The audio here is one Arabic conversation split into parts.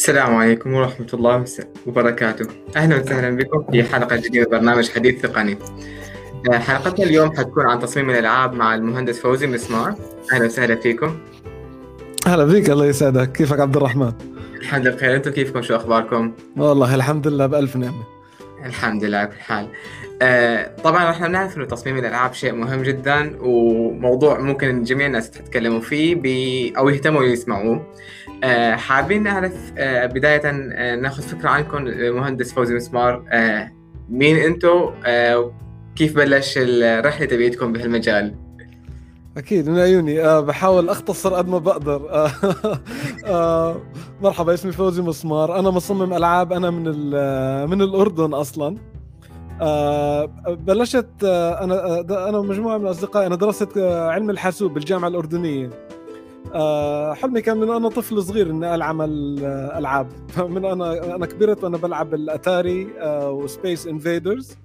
السلام عليكم ورحمة الله وبركاته. أهلا وسهلا بكم في حلقة جديدة من برنامج حديث تقني. آه، حلقتنا اليوم حتكون عن تصميم الألعاب مع المهندس فوزي مسمار. أهلا وسهلا فيكم. هلا بك الله يسعدك. كيفك عبد الرحمن؟ الحمد لله بخير. أنتم كيفكم؟ شو أخباركم؟ والله الحمد لله بألف نعمة. الحمد لله بكل حال. آه، طبعا إحنا بنعرف إنه تصميم الألعاب شيء مهم جدا وموضوع ممكن جميع الناس يتكلموا فيه بي أو يهتموا يسمعوه. آه، حابين نعرف آه، بداية آه، ناخذ فكرة عنكم مهندس فوزي مسمار. مين أنتم كيف بلش الرحلة تبعيتكم بهالمجال؟ أكيد من عيوني. بحاول أختصر قد ما بقدر. مرحبا اسمي فوزي مسمار. أنا مصمم ألعاب. أنا من من الأردن أصلا. بلشت أنا أنا مجموعة من اصدقائي أنا درست علم الحاسوب بالجامعة الأردنية. حلمي كان من أنا طفل صغير إني ألعب العاب من أنا أنا كبرت وأنا بلعب الأتاري آه، وسبيس إنفيدرز.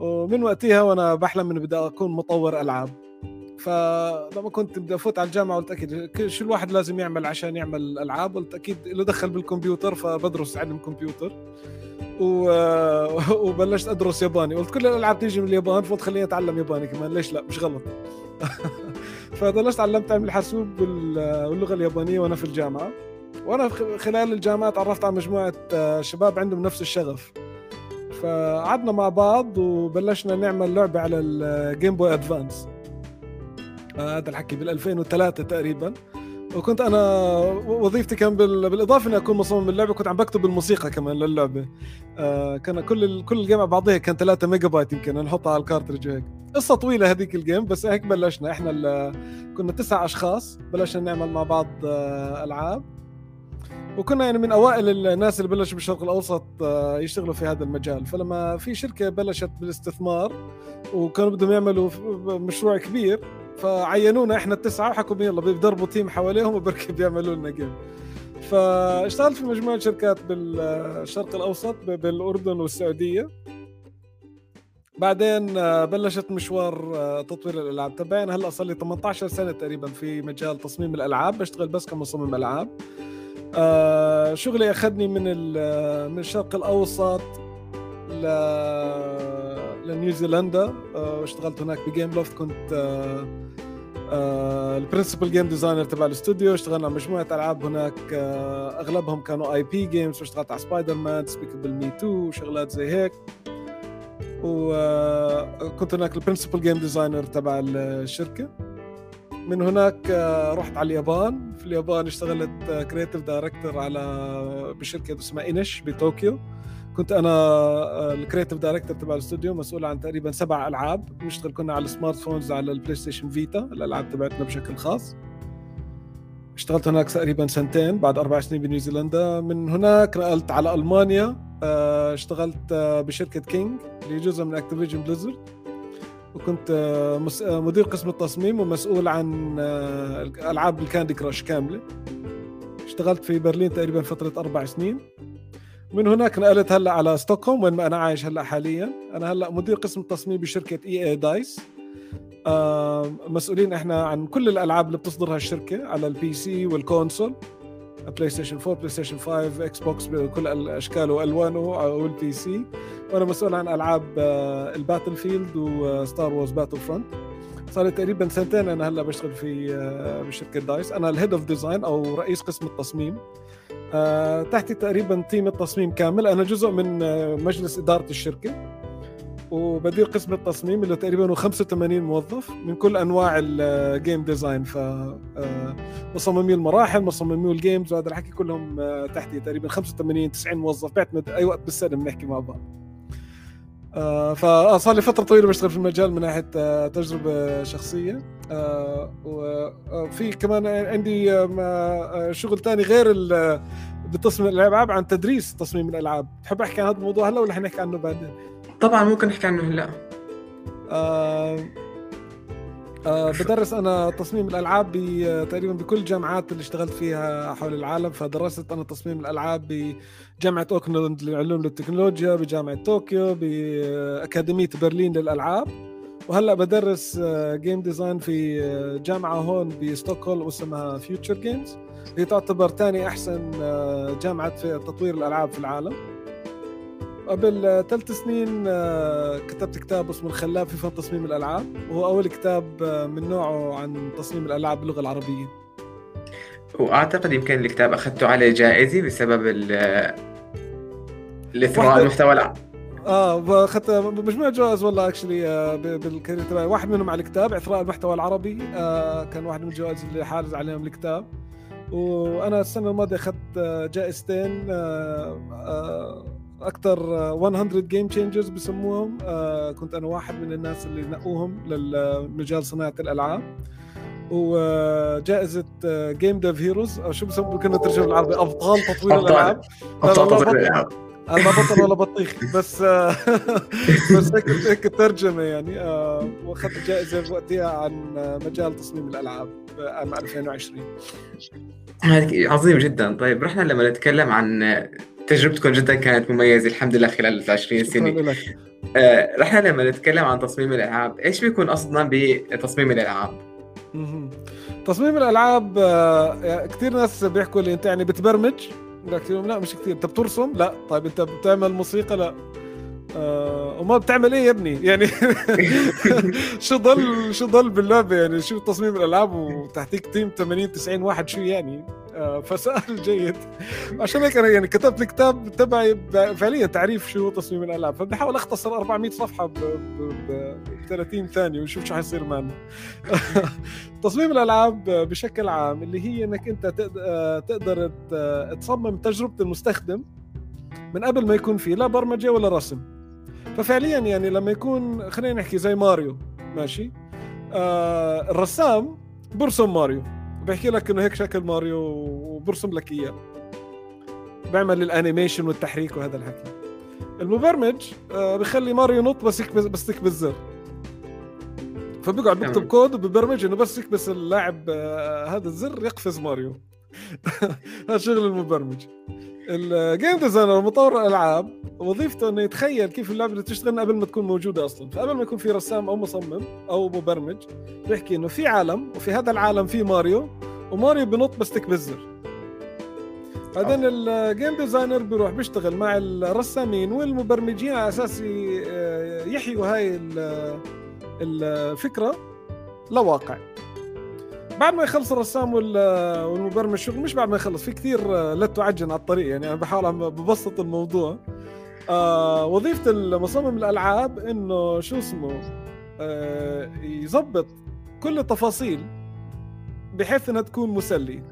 ومن وقتها وأنا بحلم إني بدي أكون مطور ألعاب. فلما كنت بدي أفوت على الجامعة قلت أكيد شو الواحد لازم يعمل عشان يعمل ألعاب؟ قلت أكيد له دخل بالكمبيوتر فبدرس علم كمبيوتر. و... وبلشت أدرس ياباني. قلت كل الألعاب تيجي من اليابان فقلت خليني أتعلم ياباني كمان. ليش لا؟ مش غلط. فضلت تعلمت علم الحاسوب واللغة اليابانية وأنا في الجامعة. وأنا خلال الجامعة تعرفت على مجموعة آه، شباب عندهم نفس الشغف. فقعدنا مع بعض وبلشنا نعمل لعبة على ال Game Boy Advance هذا الحكي بال 2003 تقريبا. وكنت أنا وظيفتي كان بالإضافة إني أكون مصمم اللعبة كنت عم بكتب الموسيقى كمان للعبة. آه كان كل كل ال game بعضيها كان 3 ميجا بايت يمكن نحطها على ال cartridge هيك. قصة طويلة هذيك ال game بس هيك بلشنا. إحنا كنا تسع أشخاص بلشنا نعمل مع بعض آه ألعاب. وكنا يعني من أوائل الناس اللي بلشوا بالشرق الأوسط آه، يشتغلوا في هذا المجال. فلما في شركة بلشت بالاستثمار وكانوا بدهم يعملوا مشروع كبير فعينونا إحنا التسعة وحكوا يلا بيضربوا team حواليهم وبركي بيعملوا لنا game فاشتغلت في مجموعة شركات بالشرق الأوسط بالأردن والسعودية. بعدين آه، بلشت مشوار آه، تطوير الألعاب. تبعنا هلأ صار لي 18 سنة تقريبا في مجال تصميم الألعاب. بشتغل بس كمصمم ألعاب. آه، شغلي أخذني من من الشرق الأوسط ل لنيوزيلندا. واشتغلت هناك ب Gameloft كنت ال principal game designer تبع الاستوديو اشتغلنا على مجموعة ألعاب هناك أغلبهم كانوا IP games واشتغلت على Spider-Man Despicable Me 2 وشغلات زي هيك. وكنت هناك ال principal game designer تبع الشركة. من هناك آه، رحت على اليابان. في اليابان اشتغلت creative director على بشركة اسمها انش بطوكيو. كنت أنا ال creative director تبع الاستوديو مسؤول عن تقريبا سبع ألعاب. نشتغل كنا على ال smartphones على ال PlayStation Vita الألعاب تبعتنا بشكل خاص. اشتغلت هناك تقريبا سنتين بعد أربع سنين بنيوزيلندا. من هناك نقلت على ألمانيا آه، اشتغلت آه، بشركة King اللي جزء من Activision Blizzard وكنت آه، مدير قسم التصميم ومسؤول عن العاب ال Candy Crush كاملة. اشتغلت في برلين تقريبا فترة أربع سنين. من هناك نقلت هلا على ستوكهولم وين ما أنا عايش هلا حاليا. أنا هلا مدير قسم التصميم بشركة EA DICE. مسؤولين إحنا عن كل الألعاب اللي بتصدرها الشركة على ال PC وال console. PlayStation 4 PlayStation 5 Xbox بكل الأشكال وألوانه وال PC وأنا مسؤول عن ألعاب ال Battlefield و Star Wars Battlefront صار لي تقريبا سنتين أنا هلا بشتغل في آه، بشركة DICE. أنا ال head of design أو رئيس قسم التصميم. تحتي تقريبا team التصميم كامل. أنا جزء من مجلس إدارة الشركة وبدير قسم التصميم اللي تقريبا 85 موظف من كل أنواع ال game design ف آه، مصممي المراحل مصممي الجيمز وهذا الحكي كلهم آه، تحتي تقريبا 85 90 موظف. بيعتمد أي وقت بالسنة بنحكي مع بعض. آه، فصار لي فترة طويلة بشتغل في المجال من ناحية تجربة شخصية. وفي كمان عندي شغل ثاني غير بتصميم الألعاب عن تدريس تصميم الألعاب. تحب أحكي عن هذا الموضوع هلا ولا حنحكي عنه بعدين؟ طبعا ممكن نحكي عنه هلا. آه آه بدرس أنا تصميم الألعاب تقريبا بكل الجامعات اللي اشتغلت فيها حول العالم فدرست أنا تصميم الألعاب بجامعة أوكلاند للعلوم والتكنولوجيا بجامعة طوكيو بأكاديمية برلين للألعاب. وهلأ بدرس game design في جامعة هون بستوكهولم اسمها Future Games هي تعتبر ثاني أحسن جامعة في تطوير الألعاب في العالم. قبل ثلاث سنين كتبت كتاب اسمه الخلاب في فن تصميم الألعاب. وهو أول كتاب من نوعه عن تصميم الألعاب باللغة العربية. وأعتقد يمكن الكتاب أخذته عليه جائزة بسبب الإثراء المحتوى آه اخذت مجموعة جوائز والله اكشلي آه بالكارير تبعي واحد منهم على الكتاب إثراء المحتوى العربي. آه كان واحد من الجوائز اللي حارز عليهم الكتاب. وأنا السنة الماضية أخذت آه، جائزتين آه آه أكثر 100 game changers بسموهم آه كنت أنا واحد من الناس اللي نقوهم للمجال صناعة الألعاب. وجائزة Game Dev Heroes أو شو بسموه كنا نترجم بالعربي؟ أبطال تطوير الألعاب. أبطال تطوير الألعاب. أنا ما بطل ولا بطيخ بس بس هيك هيك ترجمة يعني. آه، وأخذت جائزة وقتها عن مجال تصميم الألعاب عام 2020 عظيم جدا. طيب رحنا لما نتكلم عن تجربتكم جدا كانت مميزة الحمد لله خلال ال 20 سنة. آه، رحنا لما نتكلم عن تصميم الألعاب. إيش بيكون قصدنا بتصميم الألعاب؟ تصميم الألعاب آه، كثير ناس بيحكوا لي أنت يعني بتبرمج؟ لك لا مش كثير أنت بترسم؟ لا. طيب أنت بتعمل موسيقى؟ لا. آه وما بتعمل إيه يا ابني؟ يعني شو ضل شو ضل باللعبة؟ يعني شو تصميم الألعاب وتحتيك تيم 80 90 واحد شو يعني؟ آه فسؤال جيد. عشان هيك أنا يعني كتبت الكتاب تبعي فعليا تعريف شو تصميم الألعاب. فبحاول أختصر 400 صفحة ب, ب... 30 ثانية ونشوف شو حيصير معنا. تصميم الألعاب بشكل عام اللي هي إنك أنت تقدر تصمم تجربة المستخدم من قبل ما يكون في لا برمجة ولا رسم. ففعليا يعني لما يكون خلينا نحكي زي ماريو ماشي؟ آه الرسام برسم ماريو. بحكي لك إنه هيك شكل ماريو وبرسم لك إياه. بيعمل ال animation والتحريك وهذا الحكي. المبرمج آه بخلي ماريو ينط بس يكبس بس تكبس زر. فبيقعد بيكتب كود وببرمج إنه بس يكبس اللاعب آه هذا الزر يقفز ماريو. هذا شغل المبرمج. ال game designer مطور الألعاب وظيفته إنه يتخيل كيف اللعبة تشتغل قبل ما تكون موجودة أصلا. فقبل ما يكون في رسام أو مصمم أو مبرمج بيحكي إنه في عالم وفي هذا العالم في ماريو وماريو بنط بس تكبس زر بعدين ال game designer بيروح بيشتغل مع الرسامين والمبرمجين على أساس يحيوا هاي الفكرة. لواقع. بعد ما يخلص الرسام والمبرمج الشغل مش بعد ما يخلص في كثير لت وعجن على الطريق يعني أنا بحاول ببسط الموضوع. آه وظيفة المصمم الألعاب إنه شو اسمه آه يظبط كل التفاصيل بحيث إنها تكون مسلية.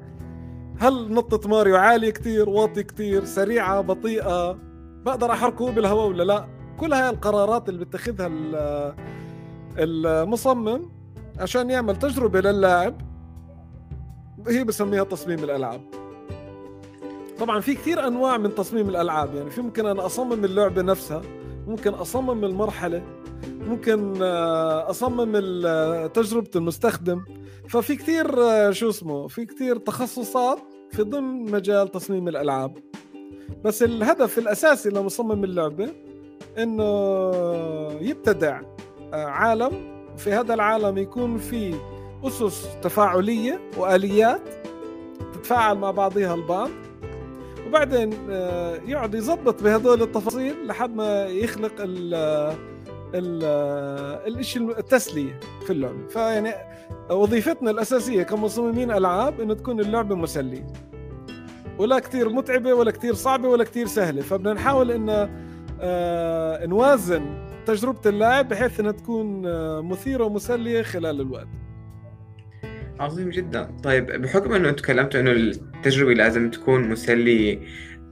هل نطة ماريو عالية كتير واطي كتير سريعة بطيئة بقدر أحركه بالهواء ولا لا؟ كل هاي القرارات اللي بتخذها المصمم عشان يعمل تجربة للاعب هي بسميها تصميم الألعاب. طبعا في كثير أنواع من تصميم الألعاب يعني في ممكن أنا أصمم اللعبة نفسها ممكن أصمم المرحلة ممكن آه، أصمم تجربة المستخدم. ففي كثير آه، شو اسمه في كثير تخصصات في ضمن مجال تصميم الألعاب. بس الهدف الأساسي لمصمم اللعبة إنه يبتدع آه، عالم في هذا العالم يكون في أسس تفاعلية وآليات تتفاعل مع بعضها البعض. وبعدين آه، يقعد يظبط بهدول التفاصيل لحد ما يخلق ال ال الشيء التسلية في اللعبة. فيعني وظيفتنا الأساسية كمصممين ألعاب إنه تكون اللعبة مسلية. ولا كثير متعبة ولا كثير صعبة ولا كثير سهلة. فبدنا نحاول آه، نوازن تجربة اللاعب بحيث إنها تكون آه، مثيرة ومسلية خلال الوقت. عظيم جدا. طيب بحكم إنه تكلمتوا إنه التجربة لازم تكون مسلية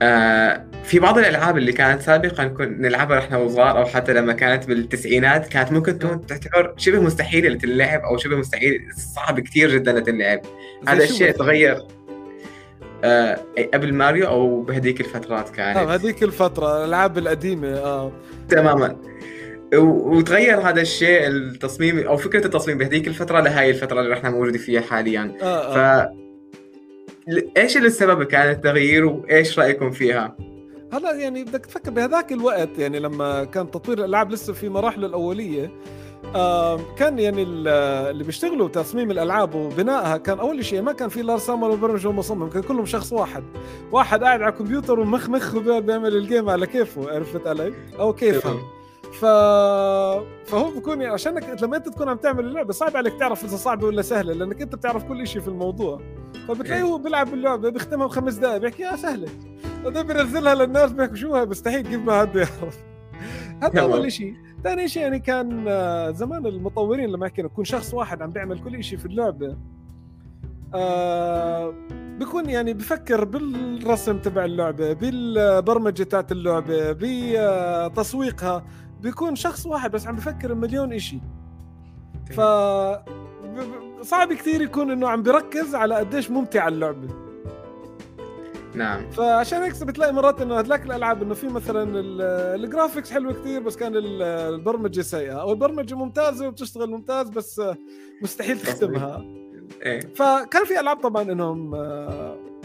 آه في بعض الألعاب اللي كانت سابقا كنا نلعبها إحنا وصغار أو حتى لما كانت بالتسعينات كانت ممكن تكون تعتبر شبه مستحيلة لتلعب أو شبه مستحيل صعب كثير جدا لتلعب. هذا الشيء تغير آه قبل ماريو أو بهذيك الفترات كانت. آه هذيك الفترة الألعاب القديمة آه. تماما. وتغير هذا الشيء التصميم أو فكرة التصميم بهذيك الفترة لهي الفترة اللي إحنا موجودين فيها حاليا. آه آه. ف إيش السبب كان التغيير وإيش رأيكم فيها؟ هلا يعني بدك تفكر بهذاك الوقت يعني لما كان تطوير الألعاب لسه في مراحله الأولية كان يعني اللي بيشتغلوا تصميم الألعاب وبنائها كان أول شيء ما كان في لا رسام ولا مبرمج ولا مصمم كان كلهم شخص واحد. واحد قاعد على الكمبيوتر ومخ بيعمل الجيم على كيفه عرفت علي؟ أو كيفه. ف فهو بكون يعني عشانك لما انت تكون عم تعمل اللعبة صعب عليك تعرف إذا صعبة ولا سهلة لأنك انت بتعرف كل شيء في الموضوع. فبتلاقيه هو بيلعب اللعبة بيختمها بخمس دقائق بيحكي يا سهلة. بعدين بينزلها للناس بيحكوا شو هاي؟ مستحيل كيف ما حد يعرف. هذا أول شيء ثاني شيء يعني كان آه، زمان المطورين لما كانوا يكون شخص واحد عم بيعمل كل شيء في اللعبة آه بيكون يعني بفكر بالرسم تبع اللعبة بالبرمجة تاعت اللعبة بتسويقها بيكون شخص واحد بس عم بفكر مليون إشي. ف صعب كثير يكون إنه عم بيركز على قديش ممتعه اللعبة. نعم. فعشان هيك بتلاقي مرات إنه هذلاك الألعاب إنه في مثلا الجرافيكس حلوة كثير بس كان البرمجة سيئة. أو البرمجة ممتازة وبتشتغل ممتاز بس مستحيل تختمها. إيه. فكان في ألعاب طبعا إنهم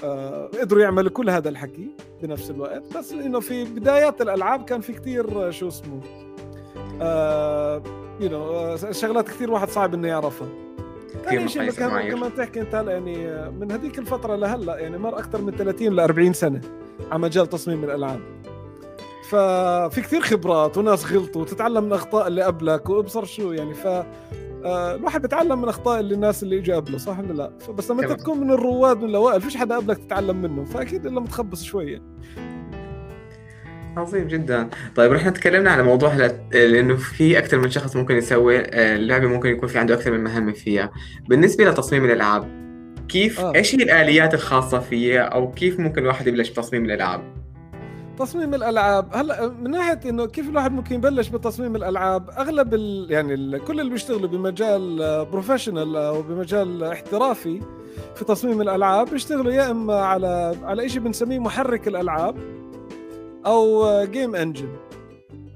آه، آه، قدروا يعملوا كل هذا الحكي بنفس الوقت. بس إنه في بدايات الألعاب كان في كثير شو اسمه يو نو شغلات كثير واحد صعب إنه يعرفها. ثاني شيء كمان كمان تحكي أنت هلا يعني من هذيك الفترة لهلأ يعني مر أكثر من 30 ل 40 سنة على مجال تصميم الألعاب. ففي كثير خبرات وناس غلطوا وتتعلم من اخطاء اللي قبلك وأبصر شو يعني ف آه، الواحد بيتعلم من أخطاء اللي الناس اللي اجوا قبله صح ولا لا؟ بس لما أنت تكون من الرواد من الأوائل فيش حدا قبلك تتعلم منه فأكيد إلا متخبص شوية. عظيم جدا. طيب رحنا تكلمنا على موضوع لأنه في أكثر من شخص ممكن يسوي آه، اللعبه ممكن يكون في عنده أكثر من مهمة فيها. بالنسبة لتصميم الألعاب كيف آه. إيش هي الآليات الخاصة فيها أو كيف ممكن الواحد يبلش بتصميم الألعاب؟ تصميم الألعاب. هلا من ناحية إنه كيف الواحد ممكن يبلش بتصميم الألعاب؟ أغلب ال يعني ال كل اللي بيشتغلوا بمجال بروفيشنال أو بمجال احترافي في تصميم الألعاب بيشتغلوا يا إما على على شيء بنسميه محرك الألعاب أو game engine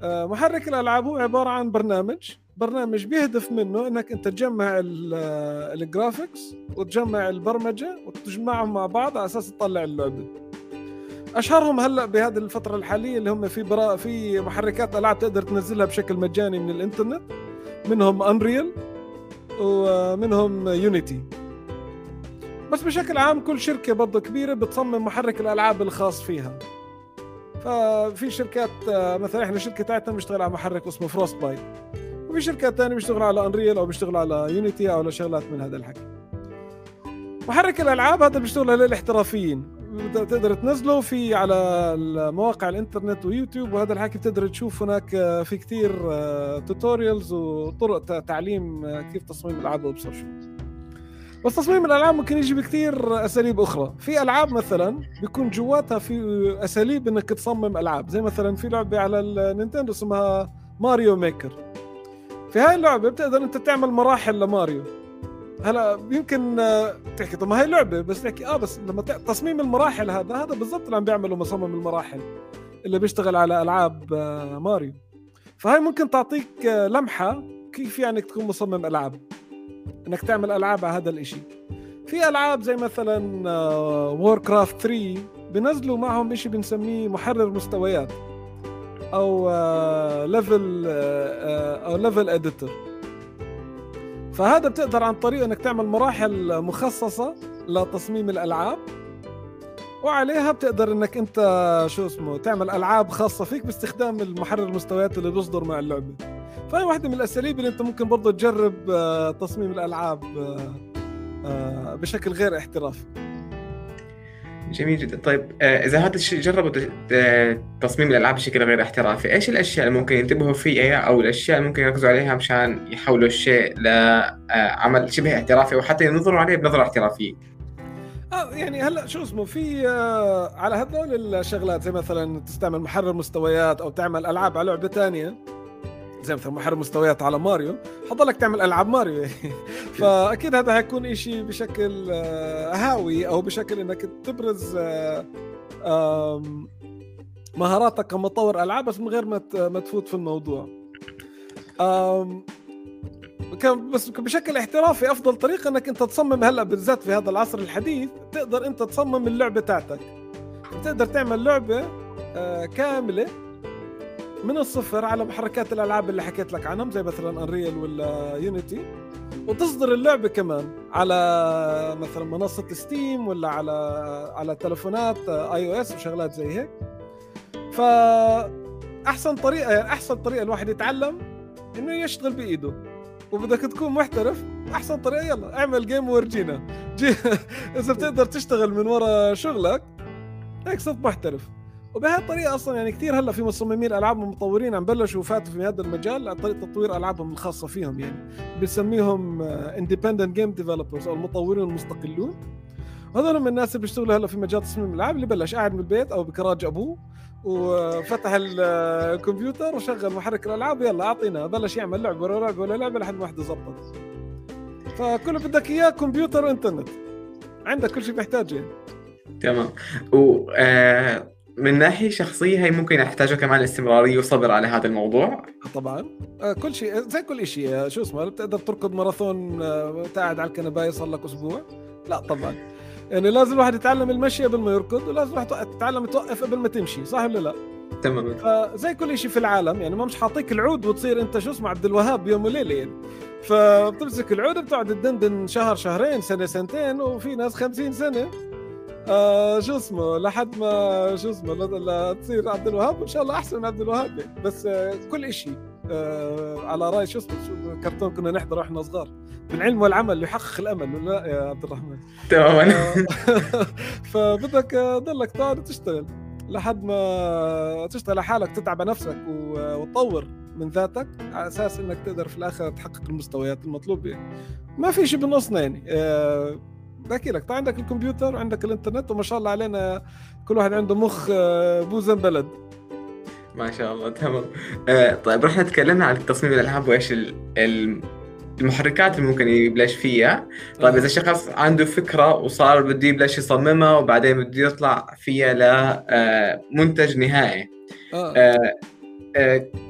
آه، محرك الألعاب هو عبارة عن برنامج برنامج بيهدف منه إنك أنت تجمع ال graphics وتجمع البرمجة وتجمعهم مع بعض على أساس تطلع اللعبة. أشهرهم هلأ بهذه الفترة الحالية اللي هم في برا في محركات ألعاب تقدر تنزلها بشكل مجاني من الإنترنت. منهم Unreal ومنهم Unity بس بشكل عام كل شركة برضه كبيرة بتصمم محرك الألعاب الخاص فيها. ففي شركات مثلا إحنا الشركة تاعتنا بنشتغل على محرك اسمه Frostbite وفي شركات ثانية بيشتغلوا على Unreal أو بيشتغلوا على Unity أو على شغلات من هذا الحكي. محرك الألعاب هذا بيشتغل للاحترافيين تقدر تنزله في على مواقع الإنترنت ويوتيوب وهذا الحكي بتقدر تشوف هناك آه، في كثير tutorials آه، وطرق تعليم آه، كيف تصميم الألعاب وابصر شو بس تصميم الألعاب ممكن يجي بكثير أساليب أخرى. في ألعاب مثلا بيكون جواتها في أساليب إنك تصمم ألعاب. زي مثلا في لعبة على ال Nintendo اسمها ماريو ميكر. في هاي اللعبة بتقدر أنت تعمل مراحل لماريو. هلا يمكن آه، تحكي طب ما هي لعبة بس تحكي آه بس لما تصميم المراحل هذا هذا بالضبط اللي عم بيعمله مصمم المراحل اللي بيشتغل على ألعاب آه، ماريو. فهي ممكن تعطيك آه، لمحة كيف يعني تكون مصمم ألعاب إنك تعمل ألعاب على هذا الإشي. في ألعاب زي مثلا Warcraft 3 بنزلوا معهم إشي بنسميه محرر مستويات أو level أو level editor فهذا بتقدر عن طريق إنك تعمل مراحل مخصصة لتصميم الألعاب وعليها بتقدر إنك أنت شو اسمه تعمل ألعاب خاصة فيك باستخدام المحرر المستويات اللي بيصدر مع اللعبة. فهي واحدة من الأساليب اللي أنت ممكن برضه تجرب آه، تصميم الألعاب آه، آه، بشكل غير احترافي. جميل جدا. طيب آه، إذا هذا الشيء جربوا تصميم الألعاب بشكل غير احترافي إيش الأشياء اللي ممكن ينتبهوا فيها أو الأشياء اللي ممكن يركزوا عليها مشان يحولوا الشيء لعمل شبه احترافي وحتى ينظروا عليه بنظرة احترافية؟ آه يعني هلأ شو اسمه في آه على هذول الشغلات زي مثلا تستعمل محرر مستويات أو تعمل ألعاب على لعبة ثانية زي مثلا محرر مستويات على ماريو. حضلك تعمل ألعاب ماريو. فأكيد هذا حيكون إشي بشكل آه، هاوي أو بشكل إنك تبرز آه، مهاراتك كمطور ألعاب بس من غير ما تفوت في الموضوع. كان بس بشكل احترافي أفضل طريقة إنك أنت تصمم هلأ بالذات في هذا العصر الحديث تقدر أنت تصمم اللعبة تاعتك. تقدر تعمل لعبة آه، كاملة من الصفر على محركات الألعاب اللي حكيت لك عنهم زي مثلا Unreal ولا Unity وتصدر اللعبة كمان على مثلا منصة Steam ولا على على تلفونات iOS وشغلات زي هيك. ف احسن طريقة يعني أحسن طريقة الواحد يتعلم إنه يشتغل بإيده. وبدك تكون محترف أحسن طريقة يلا اعمل game وورجينا إياه إذا بتقدر تشتغل من ورا شغلك هيك صرت محترف. وبهذه الطريقة أصلا يعني كثير هلأ في مصممين ألعاب ومطورين عم بلشوا فاتوا في هذا المجال عن طريق تطوير ألعابهم الخاصة فيهم يعني. بنسميهم independent game developers أو المطورين المستقلون. هذول من الناس اللي بيشتغلوا هلأ في مجال تصميم الألعاب اللي بلش قاعد من البيت أو بكراج أبوه وفتح الكمبيوتر وشغل محرك الألعاب يلا أعطينا. بلش يعمل لعبة ولا لعبة ولا لعبة لحد ما واحدة زبطت. فكل بدك إياه كمبيوتر وإنترنت. عندك كل شيء بيحتاجه. تمام. و آه من ناحية شخصية هي ممكن يحتاجوا كمان استمرارية وصبر على هذا الموضوع. طبعا. آه، كل شيء زي كل شيء آه، شو اسمه بتقدر تركض ماراثون آه، قاعد على الكنباية صار لك أسبوع. لا طبعا. يعني لازم الواحد يتعلم المشي قبل ما يركض ولازم الواحد تتعلم توقف قبل ما تمشي صح ولا لا؟ تماما. فزي كل شيء في العالم يعني ما مش حاطيك العود وتصير أنت شو اسمه عبد الوهاب بيوم وليلة يعني. فبتمسك العود بتقعد تدندن شهر شهرين سنة سنتين وفي ناس خمسين سنة. آه شو اسمه لحد ما شو اسمه لتصير عبد الوهاب وإن شاء الله أحسن من عبد الوهاب. بس آه كل شيء آه على رأي شو اسمه كرتون كنا نحضر وإحنا صغار. بالعلم والعمل يحقق الأمل ولا؟ لا يا عبد الرحمن. تماما. فبدك تضلك تقعد تشتغل. لحد ما تشتغل على حالك تتعب نفسك وتطور من ذاتك على أساس إنك تقدر في الآخر تحقق المستويات المطلوبه. ما في شيء بالنص يعني بحكي لك. طيب عندك الكمبيوتر وعندك الإنترنت وما شاء الله علينا كل واحد عنده مخ آه، بوزن بلد. ما شاء الله تمام. آه طيب رحنا تكلمنا عن تصميم الألعاب وإيش المحركات اللي ممكن يبلش فيها. طيب آه. إذا شخص عنده فكرة وصار بده يبلش يصممها وبعدين بده يطلع فيها لمنتج نهائي. آه،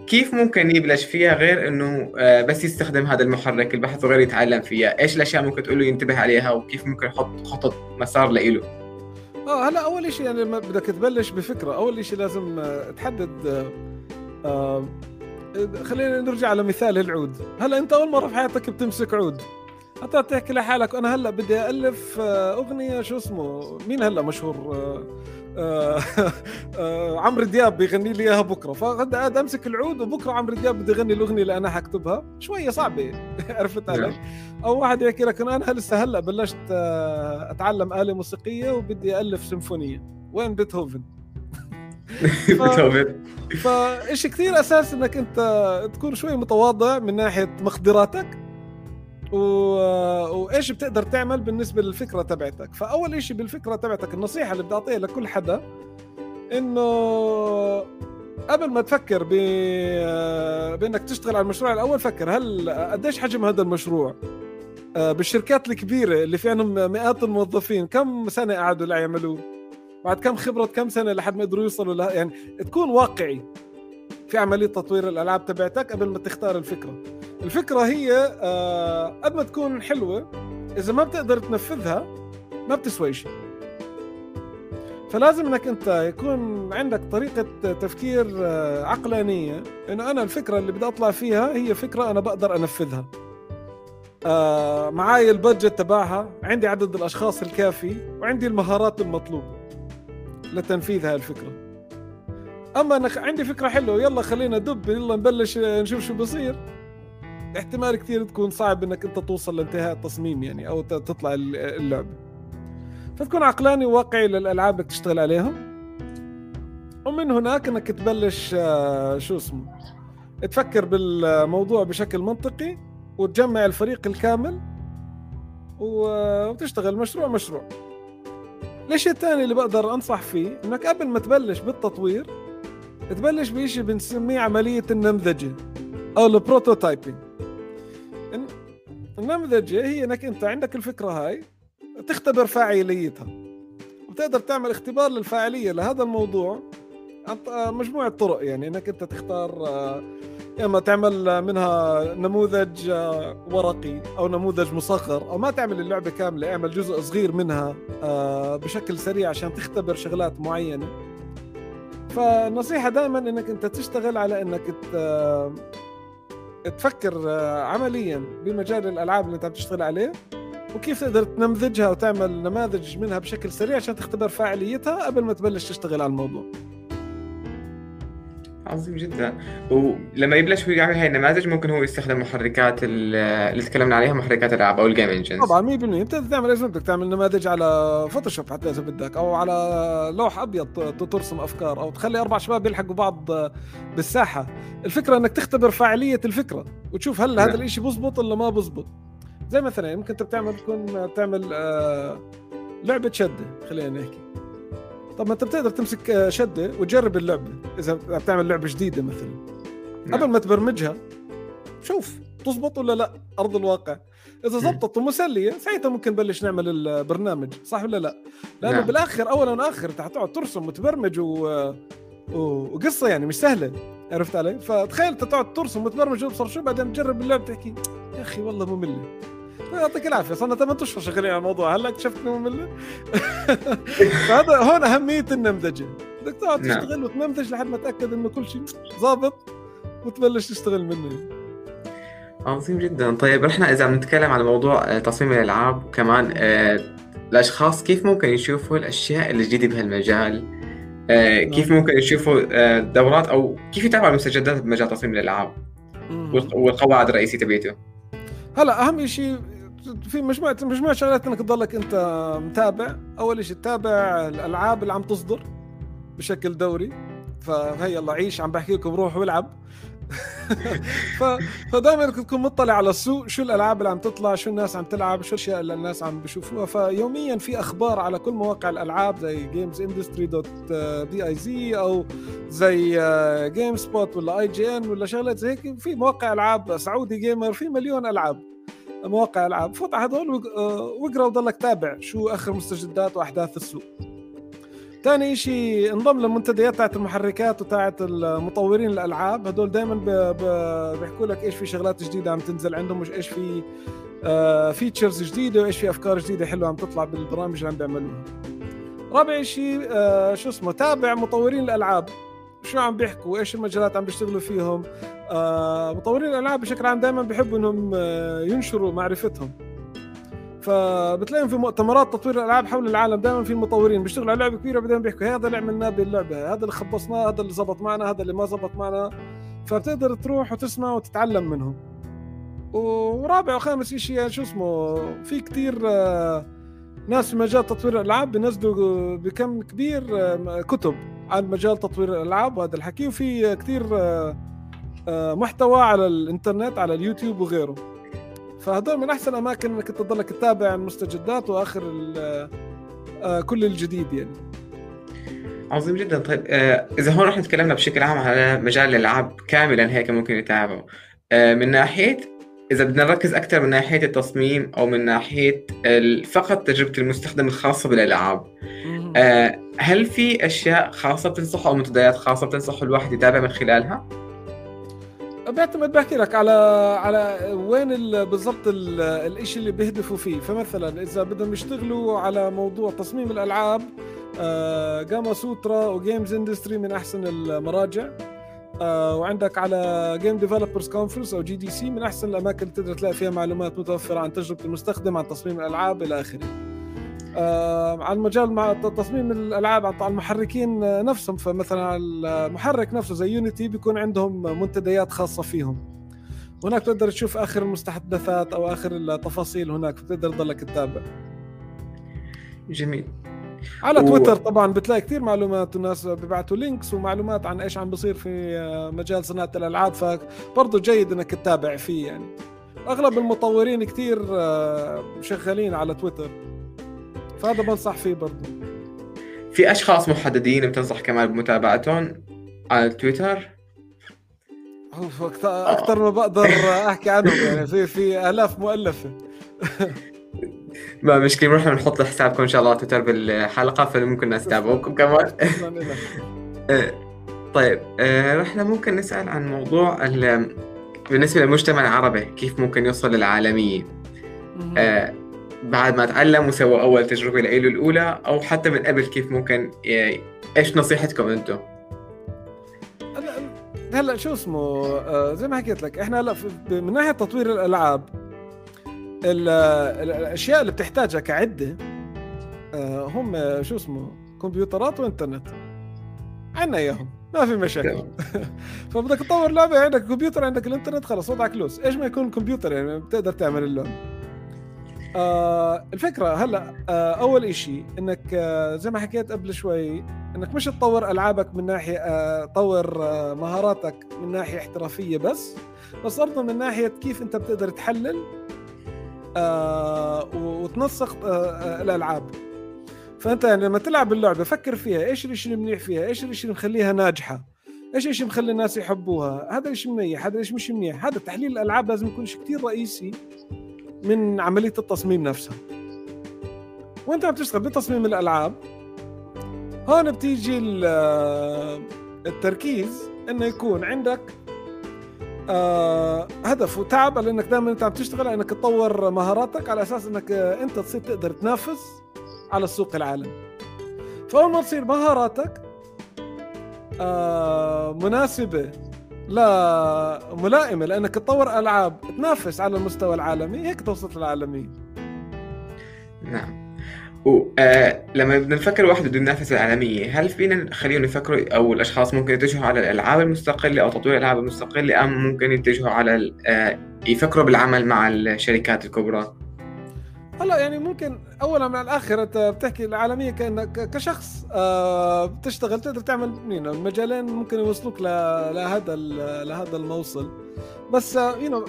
كيف ممكن يبلش فيها غير إنه آه، بس يستخدم هذا المحرك البحث وغير يتعلم فيها؟ إيش الأشياء ممكن تقول له ينتبه عليها وكيف ممكن يحط خطط مسار لإله؟ آه هلا أول شيء يعني بدك تبلش بفكرة. أول شيء لازم آه، تحدد آه خلينا نرجع على مثال العود. هلا أنت أول مرة في حياتك بتمسك عود. حتى تحكي لحالك أنا هلا بدي ألف أغنية شو اسمه؟ مين هلا مشهور؟ آه، آه، عمرو دياب بيغني لي إياها بكرة فغدا أمسك العود وبكرة عمرو دياب بده يغني الأغنية اللي أنا حكتبها شوية صعبة عرفت علي؟ نعم. أو واحد يحكي لك أنا لسه هلأ بلشت آه، أتعلم آلة موسيقية وبدي ألف سيمفونية وين بيتهوفن؟ بيتهوفن فإشي كثير أساس إنك أنت تكون شوي متواضع من ناحية مقدراتك و... وايش بتقدر تعمل بالنسبة للفكرة تبعتك؟ فأول شيء بالفكرة تبعتك النصيحة اللي بدي اعطيها لكل حدا إنه قبل ما تفكر ب... بإنك تشتغل على المشروع الأول فكر هل قديش حجم هذا المشروع؟ آه، بالشركات الكبيرة اللي في عندهم مئات الموظفين كم سنة قعدوا ليعملوه بعد كم خبرة كم سنة لحد ما يقدروا يوصلوا لها؟ يعني تكون واقعي في عملية تطوير الألعاب تبعتك قبل ما تختار الفكرة. الفكرة هي آه قد ما تكون حلوة إذا ما بتقدر تنفذها ما بتسوي شيء فلازم إنك أنت يكون عندك طريقة تفكير آه، عقلانية إنه أنا الفكرة اللي بدي أطلع فيها هي فكرة أنا بقدر أنفذها. آه معاي البادجت تبعها عندي عدد الأشخاص الكافي وعندي المهارات المطلوبة لتنفيذ هاي الفكرة. أما أنا عندي فكرة حلوة يلا خلينا دب يلا نبلش نشوف شو بصير. احتمال كثير تكون صعب إنك أنت توصل لانتهاء التصميم يعني أو تطلع اللعبة. فتكون عقلاني وواقعي للألعاب اللي تشتغل عليهم. ومن هناك إنك تبلش آه، شو اسمه تفكر بالموضوع بشكل منطقي وتجمع الفريق الكامل وتشتغل مشروع مشروع. الشيء الثاني اللي بقدر أنصح فيه إنك قبل ما تبلش بالتطوير تبلش بشيء بنسميه عملية النمذجة أو البروتوتايبنج النمذجه هي إنك أنت عندك الفكرة هاي تختبر فاعليتها. وتقدر تعمل اختبار للفاعلية لهذا الموضوع عن مجموعة طرق يعني إنك أنت تختار آه، يا إما تعمل منها نموذج آه، ورقي أو نموذج مصغر أو ما تعمل اللعبة كاملة اعمل جزء صغير منها آه، بشكل سريع عشان تختبر شغلات معينة. فالنصيحه دائما إنك أنت تشتغل على إنك تفكر عمليا بمجال الألعاب اللي انت بتشتغل عليه وكيف تقدر تنمذجها وتعمل نماذج منها بشكل سريع عشان تختبر فاعليتها قبل ما تبلش تشتغل على الموضوع. عظيم جدا. ولما يبلش هو يعمل هاي النماذج ممكن هو يستخدم محركات اللي تكلمنا عليها محركات الألعاب أو ال game engines طبعا 100% أنت تعمل إيش بدك؟ تعمل نماذج على فوتوشوب حتى إذا بدك أو على لوح أبيض ترسم أفكار أو تخلي أربع شباب يلحقوا بعض بالساحة. الفكرة إنك تختبر فاعلية الفكرة وتشوف هل هذا نعم. الشيء بزبط ولا ما بزبط. زي مثلا ممكن أنت بتعمل تكون بتعمل آه، لعبة شدة خلينا نحكي. طب ما أنت بتقدر تمسك آه، شدة وتجرب اللعبة. إذا بتعمل لعبة جديدة مثلا. نعم. قبل ما تبرمجها شوف تزبط ولا لا أرض الواقع. إذا زبطت ومسلية ساعتها ممكن نبلش نعمل البرنامج صح ولا لا؟ لأنه نعم. بالآخر اولا وآخر أنت حتقعد ترسم وتبرمج و... و... وقصة يعني مش سهلة. عرفت علي؟ فتخيل أنت تقعد ترسم وتبرمج وتبصر شو بعدين تجرب اللعبة تحكي؟ يا أخي والله مملة. يعطيك العافية. صرنا ثمان أشهر شغالين على الموضوع. هلا اكتشفت إنه مملة. فهذا هون أهمية النمذجة. بدك تقعد نعم. تشتغل وتنمذج لحد ما تأكد إنه كل شيء ظابط وتبلش تشتغل منه. عظيم جدا. طيب إحنا إذا بنتكلم على موضوع آه، تصميم الألعاب وكمان آه، الأشخاص كيف ممكن يشوفوا الأشياء الجديدة بهالمجال؟ آه، كيف نعم. ممكن يشوفوا دورات أو كيف يتابعوا المستجدات بمجال تصميم الألعاب والقواعد الرئيسية تبعته هلا أهم شيء في مجموعه مجموعه شغلات إنك تضلك أنت متابع. أول شيء تتابع الألعاب اللي عم تصدر بشكل دوري. فهي يلا عيش عم بحكي لكم روح والعب. فدائما تكون مطلع على السوق شو الألعاب اللي عم تطلع شو الناس عم تلعب شو الأشياء اللي الناس عم بيشوفوها. فيوميا في أخبار على كل مواقع الألعاب زي GamesIndustry dot biz أو زي Game آه، Spot ولا IGN ولا شغلات زي هيك. في مواقع ألعاب سعودي Gamer في مليون ألعاب. مواقع العاب. فوت على هذول آه، واقرأ وضلك تابع شو آخر مستجدات وأحداث السوق. ثاني شيء انضم للمنتديات تاعت المحركات وتاعت المطورين الألعاب. هدول دائما بيحكوا لك إيش في شغلات جديدة عم تنزل عندهم وايش في فيتشرز آه، جديدة وإيش في أفكار جديدة حلوة عم تطلع بالبرامج اللي عم بيعملوها. رابع شيء آه، شو اسمه تابع مطورين الألعاب. شو عم بيحكوا؟ إيش المجالات عم بيشتغلوا فيهم؟ آه مطورين الألعاب بشكل عام دائما بيحبوا إنهم آه ينشروا معرفتهم. فبتلاقيهم في مؤتمرات تطوير الألعاب حول العالم دائما في مطورين بيشتغلوا على لعبه كبيره بعدين بيحكوا هذا اللي عملناه باللعبه هذا اللي خبصناه هذا اللي زبط معنا هذا اللي ما زبط معنا. فبتقدر تروح وتسمع وتتعلم منهم. ورابع وخامس شيء شو اسمه في كتير آه ناس في مجال تطوير الألعاب بينزلوا بكم كبير كتب عن مجال تطوير الألعاب وهذا الحكي وفي كثير آه، آه، محتوى على الإنترنت على اليوتيوب وغيره. فهذول من أحسن الأماكن إنك تضلك تتابع المستجدات وآخر آه، كل الجديد يعني. عظيم جدا. طيب إذا هون رح تكلمنا بشكل عام على مجال الألعاب كاملا هيك ممكن يتابعوا من ناحية إذا بدنا نركز أكثر من ناحية التصميم أو من ناحية فقط تجربة المستخدم الخاصة بالألعاب. آه، هل في أشياء خاصة بتنصح أو منتديات خاصة بتنصح الواحد يتابع من خلالها؟ بيعتمد بحكي لك على على وين بالضبط الشيء اللي بيهدفوا فيه. فمثلا إذا بدهم يشتغلوا على موضوع تصميم الألعاب Gamasutra و GamesIndustry من أحسن المراجع. وعندك على Game Developers Conference أو GDC من أحسن الأماكن اللي تقدر تلاقي فيها معلومات متوفرة عن تجربة المستخدم عن تصميم الألعاب إلى آخره. آه على المجال مع تصميم الألعاب عن المحركين نفسهم فمثلا المحرك نفسه زي Unity بيكون عندهم منتديات خاصة فيهم. هناك تقدر تشوف آخر المستحدثات أو آخر التفاصيل هناك فتقدر تضلك تتابع. جميل. على تويتر طبعا بتلاقي كثير معلومات والناس بيبعتوا links ومعلومات عن إيش عم بصير في مجال صناعة الألعاب فبرضه جيد إنك تتابع فيه يعني. أغلب المطورين كثير آه، شغالين على تويتر فهذا بنصح فيه برضه في أشخاص محددين بتنصح كمان بمتابعتهم على تويتر؟ أكثر ما بقدر أحكي عنهم يعني في في آلاف مؤلفة. ما مشكلة نحن بنحط حسابكم إن شاء الله تويتر بالحلقة فممكن الناس تتابعوكم كمان. آه، طيب إحنا آه، ممكن نسأل عن موضوع بالنسبة للمجتمع العربي كيف ممكن يوصل للعالمية؟ آه، بعد ما تعلم وسوى أول تجربة له الأولى أو حتى من قبل كيف ممكن إيش نصيحتكم أنتم؟ هلا شو اسمه؟ آه زي ما حكيت لك إحنا هلا من ناحية تطوير الألعاب الأشياء اللي بتحتاجها كعدة آه هم شو اسمه كمبيوترات وإنترنت. عنا إياهم ما في مشاكل. فبدك تطور لعبة عندك كمبيوتر عندك الإنترنت خلص وضعك لوس إيش ما يكون كمبيوتر يعني بتقدر تعمل اللون. آه الفكرة هلأ آه أول إشي إنك آه زي ما حكيت قبل شوي إنك مش تطور ألعابك من ناحية آه تطور آه مهاراتك من ناحية احترافية بس بس برضه من ناحية كيف أنت بتقدر تحلل آه وتنسق آه آه الألعاب. فأنت يعني لما تلعب اللعبة فكر فيها إيش الشيء المنيح فيها؟ إيش الشيء اللي مخليها ناجحة؟ إيش الشيء مخلي الناس يحبوها؟ هذا الشيء منيح هذا الشيء مش منيح. هذا تحليل الألعاب لازم يكون كثير رئيسي من عملية التصميم نفسها. وأنت عم تشتغل بتصميم الألعاب هون بتيجي التركيز إنه يكون عندك آه هدف وتعب لانك دائما أنت عم تشتغل إنك تطور مهاراتك على أساس إنك أنت تصير تقدر تنافس على السوق العالمي فأول ما تصير مهاراتك آه مناسبة لا ملائمة لإنك تطور ألعاب تنافس على المستوى العالمي هيك توصل للعالمية. نعم. آه لما بدنا نفكر واحد بده ينافس العالمية هل فينا نخليهم يفكروا أو الأشخاص ممكن يتجهوا على الألعاب المستقلة أو تطوير الألعاب المستقلة أم ممكن يتجهوا على آه يفكروا بالعمل مع الشركات الكبرى؟ هلا يعني ممكن اولا من الآخر أنت بتحكي العالمية كانك كشخص آه بتشتغل تقدر تعمل مين المجالين ممكن يوصلوك لهذا لهذا الموصل بس يو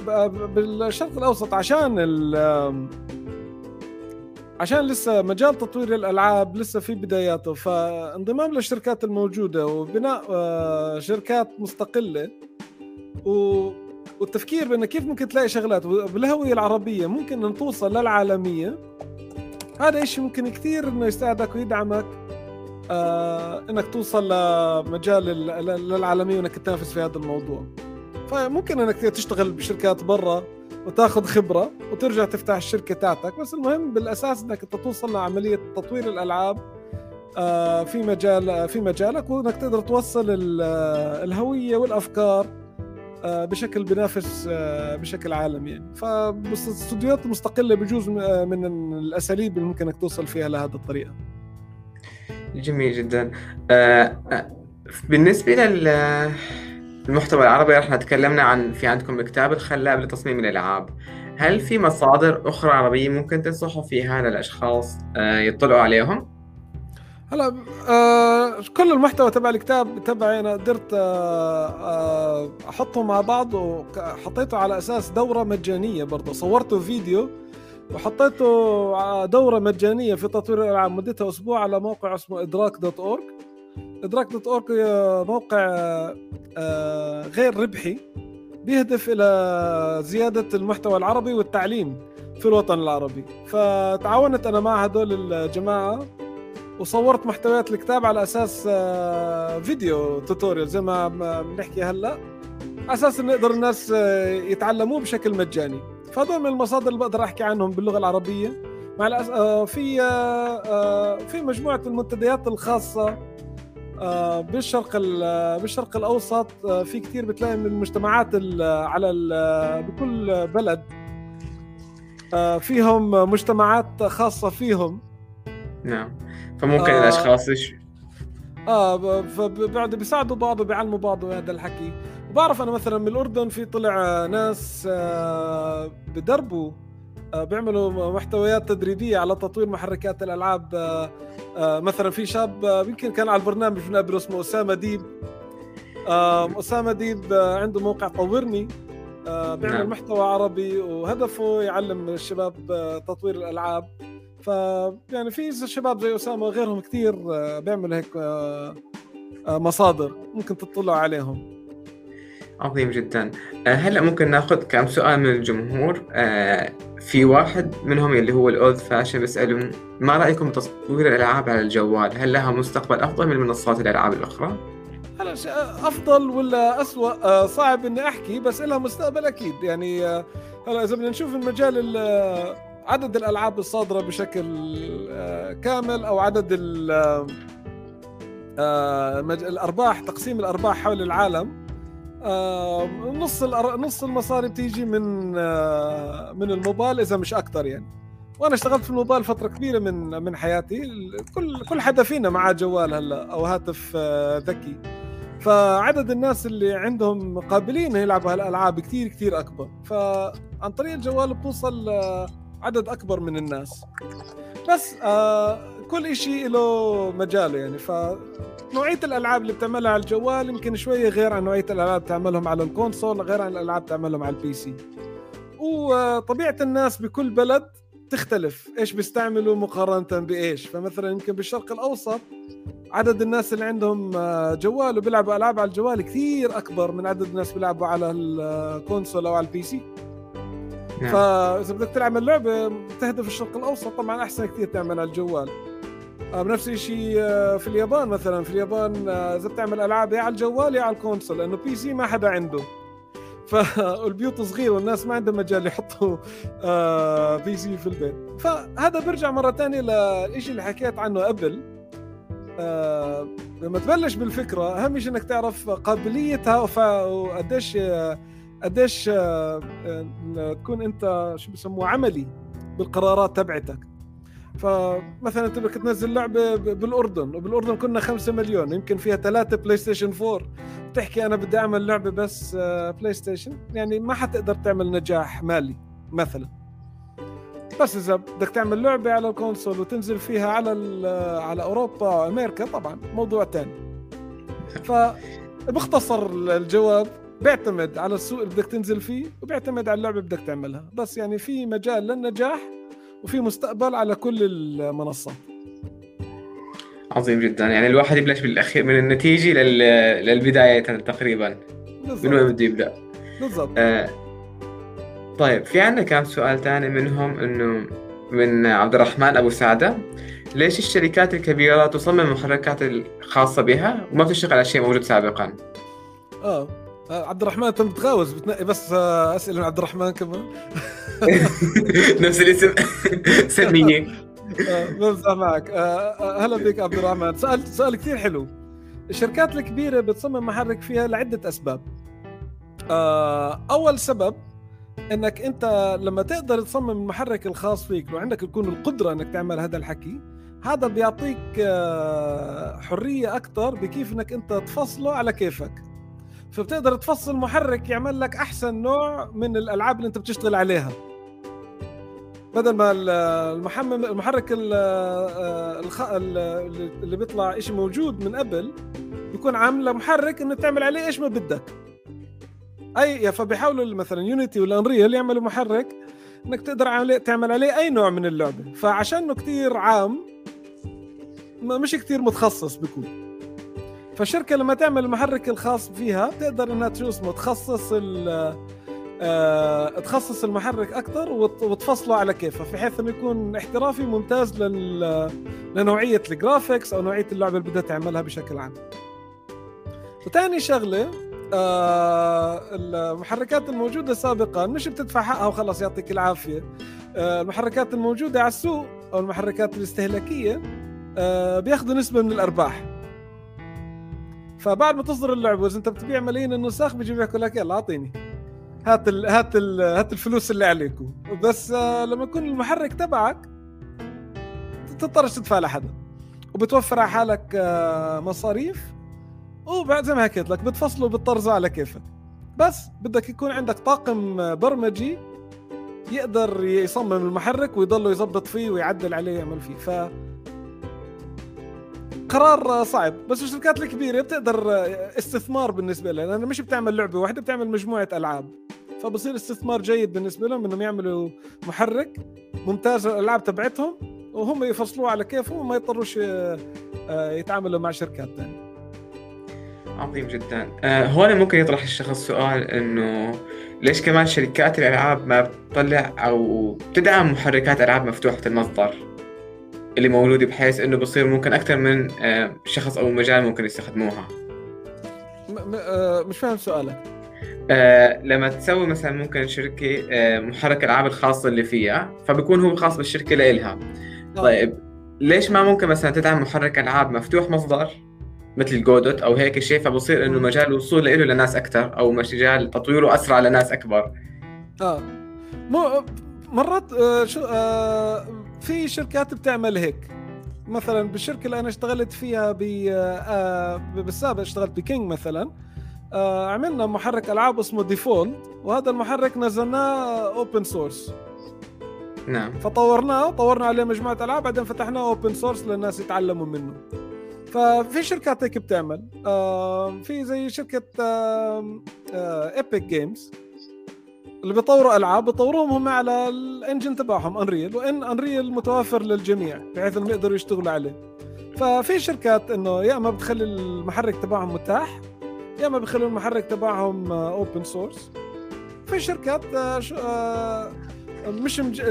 بالشرق الأوسط عشان عشان لسه مجال تطوير الألعاب لسه في بداياته فانضمام للشركات الموجودة وبناء آه شركات مستقلة و والتفكير بانه كيف ممكن تلاقي شغلات بالهوية العربية ممكن أن توصل للعالمية هذا إشي ممكن كثير إنه يساعدك ويدعمك آه إنك توصل لمجال للعالمية وإنك تنافس في هذا الموضوع. فممكن إنك تشتغل بشركات برا وتاخذ خبرة وترجع تفتح الشركة تاعتك. بس المهم بالأساس إنك أنت توصل لعملية تطوير الألعاب آه في مجال في مجالك وإنك تقدر توصل الهوية والأفكار آه، بشكل بينافس آه، بشكل عالمي يعني. فبس الاستوديوهات المستقله بجوز آه، من الأساليب اللي ممكن إنك توصل فيها لهذه الطريقة. جميل جدا. بالنسبة للمحتوى العربي إحنا تكلمنا عن في عندكم الكتاب الخلاب لتصميم الألعاب. هل في مصادر أخرى عربية ممكن تنصحوا فيها للأشخاص يطلعوا عليهم؟ هلا آه كل المحتوى تبع الكتاب تبعي أنا قدرت آه آه أحطه مع بعض وحطيته على أساس دورة مجانية برضه. صورته فيديو وحطيته دورة مجانية في تطوير الألعاب. مدتها أسبوع على موقع اسمه إدراك dot org إدراك dot org موقع آه غير ربحي بيهدف إلى زيادة المحتوى العربي والتعليم في الوطن العربي. فتعاونت أنا مع هدول الجماعة وصورت محتويات الكتاب على أساس آه، video tutorial زي ما بنحكي هلأ على أساس انه يقدر الناس آه، يتعلموه بشكل مجاني. فهذول من المصادر اللي بقدر أحكي عنهم باللغة العربية. مع في في مجموعة المنتديات الخاصة بالشرق بالشرق الأوسط في كثير بتلاقي من المجتمعات على بكل بلد. فيهم مجتمعات خاصة فيهم. نعم. فممكن آه الأشخاص. آه فبعد بيساعدوا بعض وبيعلموا بعض هذا الحكي. وبعرف أنا مثلا من الأردن في طلع ناس آه بدربوا. آه بيعملوا محتويات تدريبية على تطوير محركات الألعاب. آه آه مثلا في شاب آه يمكن كان على البرنامج بنقابله اسمه أسامة ديب. آه أسامة ديب آه عنده موقع طورني. آه بيعمل نعم. محتوى عربي وهدفه يعلم الشباب آه تطوير الألعاب. ف يعني في شباب زي أسامة وغيرهم كثير آه، بيعملوا هيك آه، آه، مصادر ممكن تطلعوا عليهم. عظيم جدا. هلا ممكن ناخذ كم سؤال من الجمهور. في واحد منهم اللي هو الأولد فاشن بيسالهم ما رأيكم بتصوير الألعاب على الجوال؟ هل لها مستقبل أفضل من منصات الألعاب الأخرى؟ هلا أفضل ولا اسوء صعب إني أحكي بس لها مستقبل أكيد. يعني هلا إذا بدنا نشوف المجال عدد الألعاب الصادرة بشكل آه، كامل أو عدد آه، الأرباح تقسيم الأرباح حول العالم. آه نص نص المصاري بتيجي من آه من الموبايل إذا مش أكثر يعني. وأنا اشتغلت في الموبايل فترة كبيرة من من حياتي. كل كل حدا فينا معاه جوال هلا أو هاتف آه ذكي. فعدد الناس اللي عندهم قابلين يلعبوا هالألعاب كثير كثير أكبر. فعن طريق الجوال بتوصل عدد أكبر من الناس. بس آه كل شيء له مجاله يعني ف نوعية الألعاب اللي بتعملها على الجوال يمكن شوية غير عن نوعية الألعاب اللي بتعملهم على ال console غير عن الألعاب بتعملهم على ال PC. وطبيعة الناس بكل بلد تختلف إيش بيستعملوا مقارنة بإيش. فمثلا يمكن بالشرق الأوسط عدد الناس اللي عندهم آه، جوال وبيلعبوا ألعاب على الجوال كثير أكبر من عدد الناس بيلعبوا على ال console أو على ال PC. نعم. فاذا بدك تلعب اللعبة تهدف الشرق الأوسط طبعا أحسن كثير تعمل على الجوال. بنفس الشيء آه، في اليابان مثلا. في اليابان إذا بتعمل ألعاب يا على الجوال يا على ال console لأنه PC ما حدا عنده. فالبيوت صغيرة والناس ما عندهم مجال يحطوا آه PC في البيت. فهذا برجع مرة ثانية للشيء اللي حكيت عنه قبل. آه لما تبلش بالفكرة أهم شيء إنك تعرف قابليتها وقديش قديش آه تكون أنت شو بسموه عملي بالقرارات تبعتك. فمثلا انت بدك تنزل لعبة بالأردن وبالأردن كنا 5 مليون يمكن فيها ثلاثة PlayStation 4 بتحكي أنا بدي أعمل لعبة بس PlayStation يعني ما حتقدر تعمل نجاح مالي مثلا. بس إذا بدك تعمل لعبة على ال console وتنزل فيها على على أوروبا وأمريكا طبعا موضوع ثاني فبختصر الجواب بيعتمد على السوق اللي بدك تنزل فيه وبيعتمد على اللعبة اللي بدك تعملها. بس يعني في مجال للنجاح وفي مستقبل على كل المنصات. عظيم جدا. يعني الواحد يبلش بالأخير من النتيجة لل... للبداية تقريبا. بالضبط. من وين بده يبدأ؟ بالضبط. آه طيب في عندنا كم سؤال ثاني منهم إنه من عبد الرحمن أبو سعدة. ليش الشركات الكبيرة تصمم المحركات الخاصة بها وما بتشتغل على شيء موجود سابقا؟ آه. عبد الرحمن انت متغاوز بتنقي بس اسئله من عبد الرحمن كمان. نفس الاسم سميني. بمزح معك. آه، آه، هلا بك عبد الرحمن. سألت سؤال كثير حلو. الشركات الكبيرة بتصمم محرك فيها لعدة أسباب. آه، أول سبب إنك أنت لما تقدر تصمم المحرك الخاص فيك وعندك يكون القدرة إنك تعمل هذا الحكي هذا بيعطيك حرية أكثر بكيف إنك أنت تفصله على كيفك. فبتقدر تفصل محرك يعمل لك أحسن نوع من الألعاب اللي أنت بتشتغل عليها. بدل ما المحمم المحرك اللي بيطلع شيء موجود من قبل بيكون عامل محرك إنه تعمل عليه إيش ما بدك. اي فبيحاولوا مثلا Unity وال Unreal يعملوا محرك إنك تقدر عليه تعمل عليه أي نوع من اللعبة. فعشانه كتير عام مش كتير متخصص بيكون. فالشركه لما تعمل المحرك الخاص فيها بتقدر إنها شو اسمه تخصص أه تخصص المحرك أكثر وتفصله على كيفها بحيث إنه يكون احترافي ممتاز لل... لنوعية الجرافيكس أو نوعية اللعبة اللي بدها تعملها بشكل عام. وثاني شغلة آه المحركات الموجودة سابقا مش بتدفع حقها وخلص يعطيك العافية آه المحركات الموجودة على السوق أو المحركات الاستهلاكية آه بياخذوا نسبة من الأرباح فبعد ما تصدر اللعبة اذا أنت بتبيع ملايين النسخ بيجي بيحكوا لك يلا أعطيني. هات ال هات ال هات الفلوس اللي عليكم. بس آه لما يكون المحرك تبعك تضطرش تدفع لحدا وبتوفر على حالك آه مصاريف. وبعد زي ما حكيت لك بتفصله بالطرزه على كيفك. بس بدك يكون عندك طاقم برمجي يقدر يصمم المحرك ويضل يظبط فيه ويعدل عليه ويعمل فيه. ف قرار صعب بس الشركات الكبيرة بتقدر استثمار بالنسبة لها لأنها مش بتعمل لعبة واحدة بتعمل مجموعة ألعاب. فبصير استثمار جيد بالنسبة لهم إنهم يعملوا محرك ممتاز الالعاب تبعتهم وهم يفصلوه على كيفهم وما يضطروش آه، يتعاملوا مع شركات ثانية عظيم جدا. آه هون ممكن يطرح الشخص سؤال إنه ليش كمان شركات الألعاب ما بتطلع أو بتدعم محركات ألعاب مفتوحة المصدر؟ اللي موجوده بحيث إنه بصير ممكن أكثر من آه شخص أو مجال ممكن يستخدموها. آه مش فاهم سؤالك. آه لما تسوي مثلا ممكن شركة آه محرك الألعاب الخاص اللي فيها فبكون هو خاص بالشركة لإلها. آه. طيب ليش ما ممكن مثلا تدعم محرك ألعاب مفتوح مصدر مثل Godot أو هيك شيء فبصير إنه مجال الوصول له لناس أكثر أو مجال تطويره أسرع لناس أكبر؟ آه. مو مرات آه شو آه في شركات بتعمل هيك. مثلا بالشركة اللي أنا اشتغلت فيها ب آه بالسابق اشتغلت ب King مثلا آه عملنا محرك ألعاب اسمه Defold وهذا المحرك نزلناه open source نعم. فطورناه طورنا عليه مجموعة ألعاب بعدين فتحناه open source للناس يتعلموا منه. ففي شركات هيك بتعمل آه في زي شركة آه آه Epic Games اللي بيطوروا ألعاب بيطوروهم هم على ال engine تبعهم Unreal وإن Unreal متوفر للجميع بحيث إنهم يقدروا يشتغلوا عليه. ففي شركات إنه يا إما بتخلي المحرك تبعهم متاح يا إما بيخلوا المحرك تبعهم open source في شركات آه، آه، مش مج...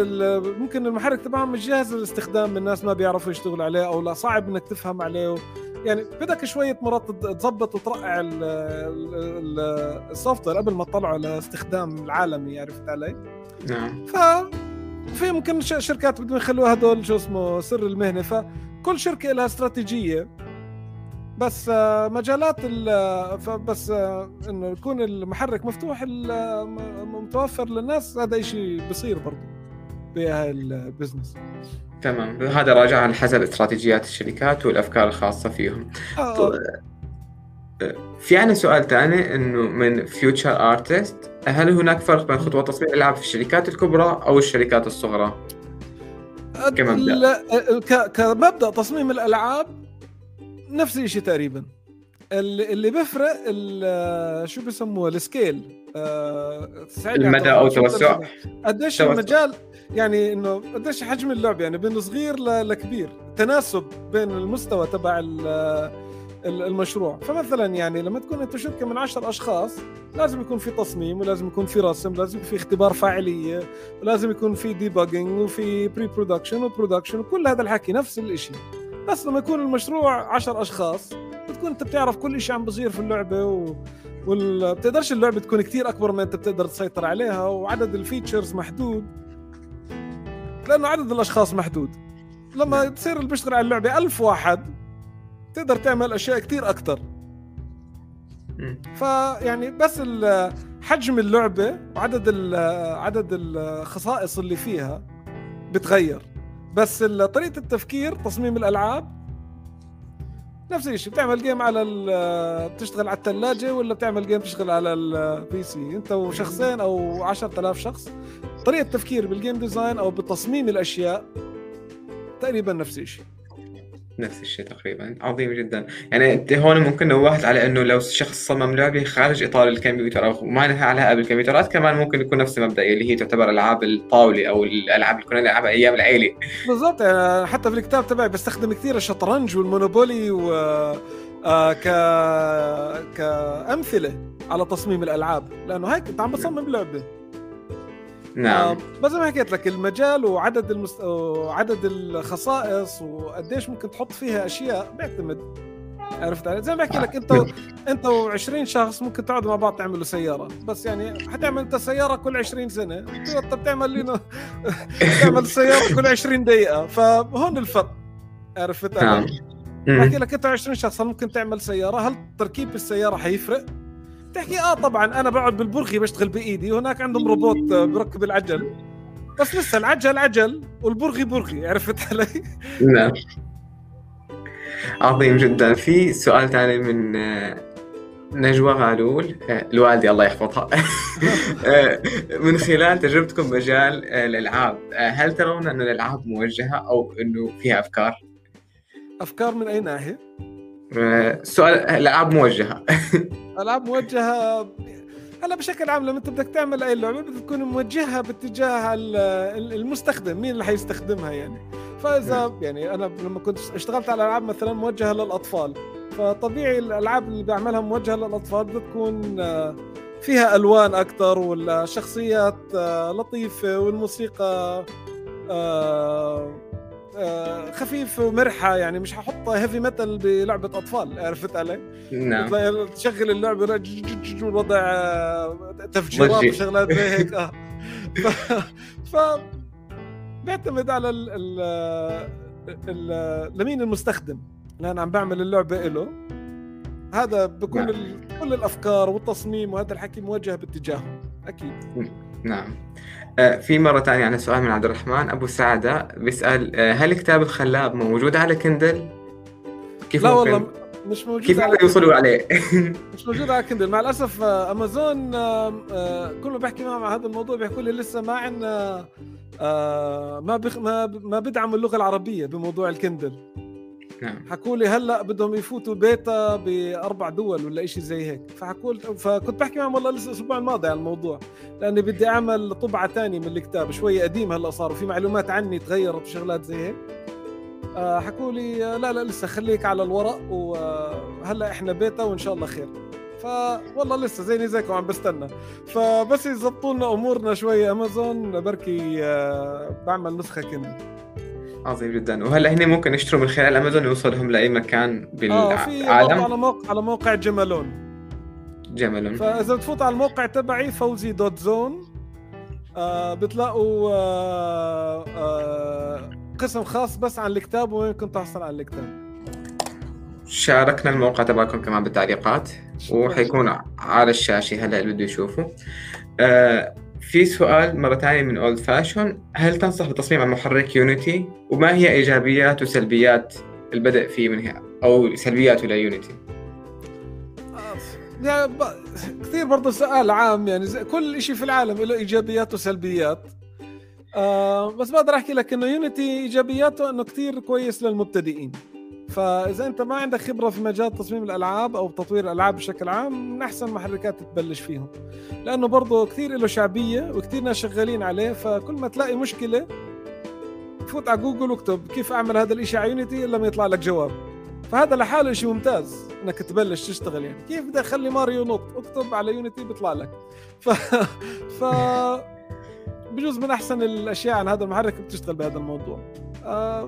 ممكن المحرك تبعهم مش جاهز للاستخدام الناس ما بيعرفوا يشتغلوا عليه أو لا صعب إنك تفهم عليه. يعني بدك شوية مرات تظبط وترقع السوفت وير قبل ما تطلعه لاستخدام العالمي عرفت علي؟ نعم. ف في ممكن شركات بدهم يخلوها هدول شو اسمه سر المهنة. فكل شركة لها استراتيجية. بس آه، مجالات بس آه، إنه يكون المحرك مفتوح متوفر للناس هذا شيء بصير برضه بهاي ال business. تمام. هذا راجع على حسب استراتيجيات الشركات والأفكار الخاصة فيهم. آه. في عنا سؤال ثاني إنه من Future Artist هل هناك فرق بين خطوات تصميم الألعاب في الشركات الكبرى أو الشركات الصغرى؟ كمبدأ. كمبدأ تصميم الألعاب نفس الشيء تقريبا. اللي اللي بيفرق شو بسموه ال scale. آه المدى أو توسع. قديش المجال يعني إنه قديش حجم اللعبة؟ يعني بين صغير لكبير. تناسب بين المستوى تبع المشروع. فمثلا يعني لما تكون أنت شركة من عشر أشخاص لازم يكون في تصميم ولازم يكون في رسم لازم يكون في اختبار فاعلية ولازم يكون في debugging وفي pre-production و production وكل هذا الحكي نفس الشيء بس لما يكون المشروع عشر أشخاص بتكون انت بتعرف كل شيء عم بصير في اللعبة و... وال... بتقدرش اللعبة تكون كثير أكبر من انت بتقدر تسيطر عليها وعدد الفيتشرز محدود. لأنه عدد الأشخاص محدود. لما نعم. تصير اللي بيشتغل على اللعبة ألف واحد تقدر تعمل أشياء كثير أكثر فيعني بس حجم اللعبة وعدد عدد الخصائص اللي فيها بتغير. بس طريقة التفكير تصميم الألعاب نفس الشيء. بتعمل game على بتشتغل على الثلاجة ولا بتعمل game تشتغل على ال PC انت وشخصين أو 10000 شخص. طريقة التفكير بال game design أو بتصميم الأشياء تقريبا نفس الشيء. نفس الشيء تقريبا. عظيم جدا. يعني إنت هون ممكن نوهت على إنه لو شخص صمم لعبة خارج إطار الكمبيوتر أو ما لها علاقة بالكمبيوترات كمان ممكن يكون نفس المبدأ اللي هي تعتبر ألعاب الطاولة أو الألعاب اللي كنا نلعبها أيام العيلة. بالضبط. يعني حتى في الكتاب تبعي بستخدم كثير الشطرنج والمونوبولي و آه ك كامثله على تصميم الألعاب. لأنه هيك انت عم بتصمم لعبة. نعم. آه بس زي ما حكيت لك المجال وعدد المست... وعدد الخصائص وقديش ممكن تحط فيها أشياء بيعتمد. عرفت علي؟ زي ما بحكي لك انت و... انت و20 شخص ممكن تقعدوا مع بعض تعملوا سيارة. بس يعني حتعمل انت سيارة كل 20 سنة. انت بتعمل لنا تعمل سيارة كل 20 دقيقة. فهون الفرق. عرفت علي؟ نعم. بحكي لك انت 20 شخص ممكن تعمل سيارة؟ هل تركيب السيارة حيفرق؟ تحكي آه طبعا أنا بقعد بالبرغي بشتغل بإيدي وهناك عندهم روبوت آه، بركب العجل بس لسه العجل عجل والبرغي برغي عرفت علي؟ نعم عظيم جدا في سؤال ثاني من آه، نجوى غالول آه، الوالدة الله يحفظها من خلال تجربتكم مجال الألعاب هل ترون أن الألعاب موجهة أو إنه فيها أفكار؟ أفكار من أي ناحية؟ سؤال الألعاب موجهة. ألعاب موجهة هلا بشكل عام لما أنت بدك تعمل أي لعبة بدك تكون موجهها باتجاه المستخدم مين اللي حيستخدمها يعني؟ فإذا يعني أنا لما كنت اشتغلت على ألعاب مثلا موجهة للأطفال فطبيعي الألعاب اللي بعملها موجهة للأطفال بتكون آه، فيها ألوان أكثر والشخصيات آه، لطيفة والموسيقى آه، خفيف ومرحة يعني مش ححط هيفي ميتال بلعبة أطفال عرفت علي؟ نعم. تشغل اللعبة وضع آه، تفجيرات وشغلات زي هيك آه. ف... ف بيعتمد على ال ال ال لمين المستخدم. لأن عم بعمل اللعبة له هذا بكون نعم. كل الأفكار والتصميم وهذا الحكي موجه باتجاههم أكيد. نعم آه، في مرة ثانية عن سؤال من عبد الرحمن أبو سعدة بيسأل آه، هل كتاب الخلاب موجود على Kindle؟ كيف لا ممكن؟ والله مش موجود كيف ممكن يوصلوا عليه؟ مش موجود على Kindle مع الأسف آه، أمازون كل ما بحكي معهم عن هذا الموضوع بيحكوا لي لسه ما عندنا ما بخ ما ما بدعموا اللغة العربية بموضوع ال Kindle نعم. حكوا لي هلا بدهم يفوتوا بيتا بأربع دول ولا شيء زي هيك. فحكوا فكنت بحكي معهم والله لسه الأسبوع الماضي عن الموضوع لأني بدي أعمل طبعة ثانية من الكتاب شوي قديم هلا صار وفي معلومات عني تغيرت وشغلات زي هيك. آه، حكوا لي آه، لا لا لسه خليك على الورق وهلا إحنا بيتا وإن شاء الله خير. فوالله لسه زيني زيكم عم بستنى. فبس يظبطوا لنا أمورنا شوي أمازون بركي آه، بعمل نسخة Kindle عظيم جدا. وهلأ هن ممكن يشتروا من خلال أمازون يوصلهم لأي مكان بالعالم. آه على موقع على موقع جمالون جمالون فإذا تفوت على الموقع تبعي فوزي دوت زون آه بتلاقوا آه آه قسم خاص بس عن الكتاب وين كنت تحصل على الكتاب. شاركنا الموقع تبعكم كمان بالتعليقات. وحيكون على الشاشة هلأ اللي بده يشوفه. آه في سؤال مرة ثانية من Old Fashion هل تنصح بتصميم على محرك Unity وما هي إيجابيات وسلبيات البدء فيه من أو سلبياته ل Unity؟ يعني كثير برضه سؤال عام يعني كل شيء في العالم له إيجابيات وسلبيات. آه بس بقدر أحكي لك إنه Unity إيجابياته إنه كثير كويس للمبتدئين. فإذا أنت ما عندك خبرة في مجال تصميم الألعاب أو تطوير الألعاب بشكل عام من أحسن محركات تبلش فيهم. لأنه برضه كثير له شعبية وكثير ناس شغالين عليه فكل ما تلاقي مشكلة فوت على جوجل واكتب كيف أعمل هذا الشيء على Unity إلا ما يطلع لك جواب. فهذا لحاله شيء ممتاز إنك تبلش تشتغل يعني. كيف بدي اخلي ماريو نط؟ اكتب على Unity بيطلع لك. ف ف بجوز من أحسن الأشياء عن هذا المحرك بتشتغل بهذا الموضوع. آه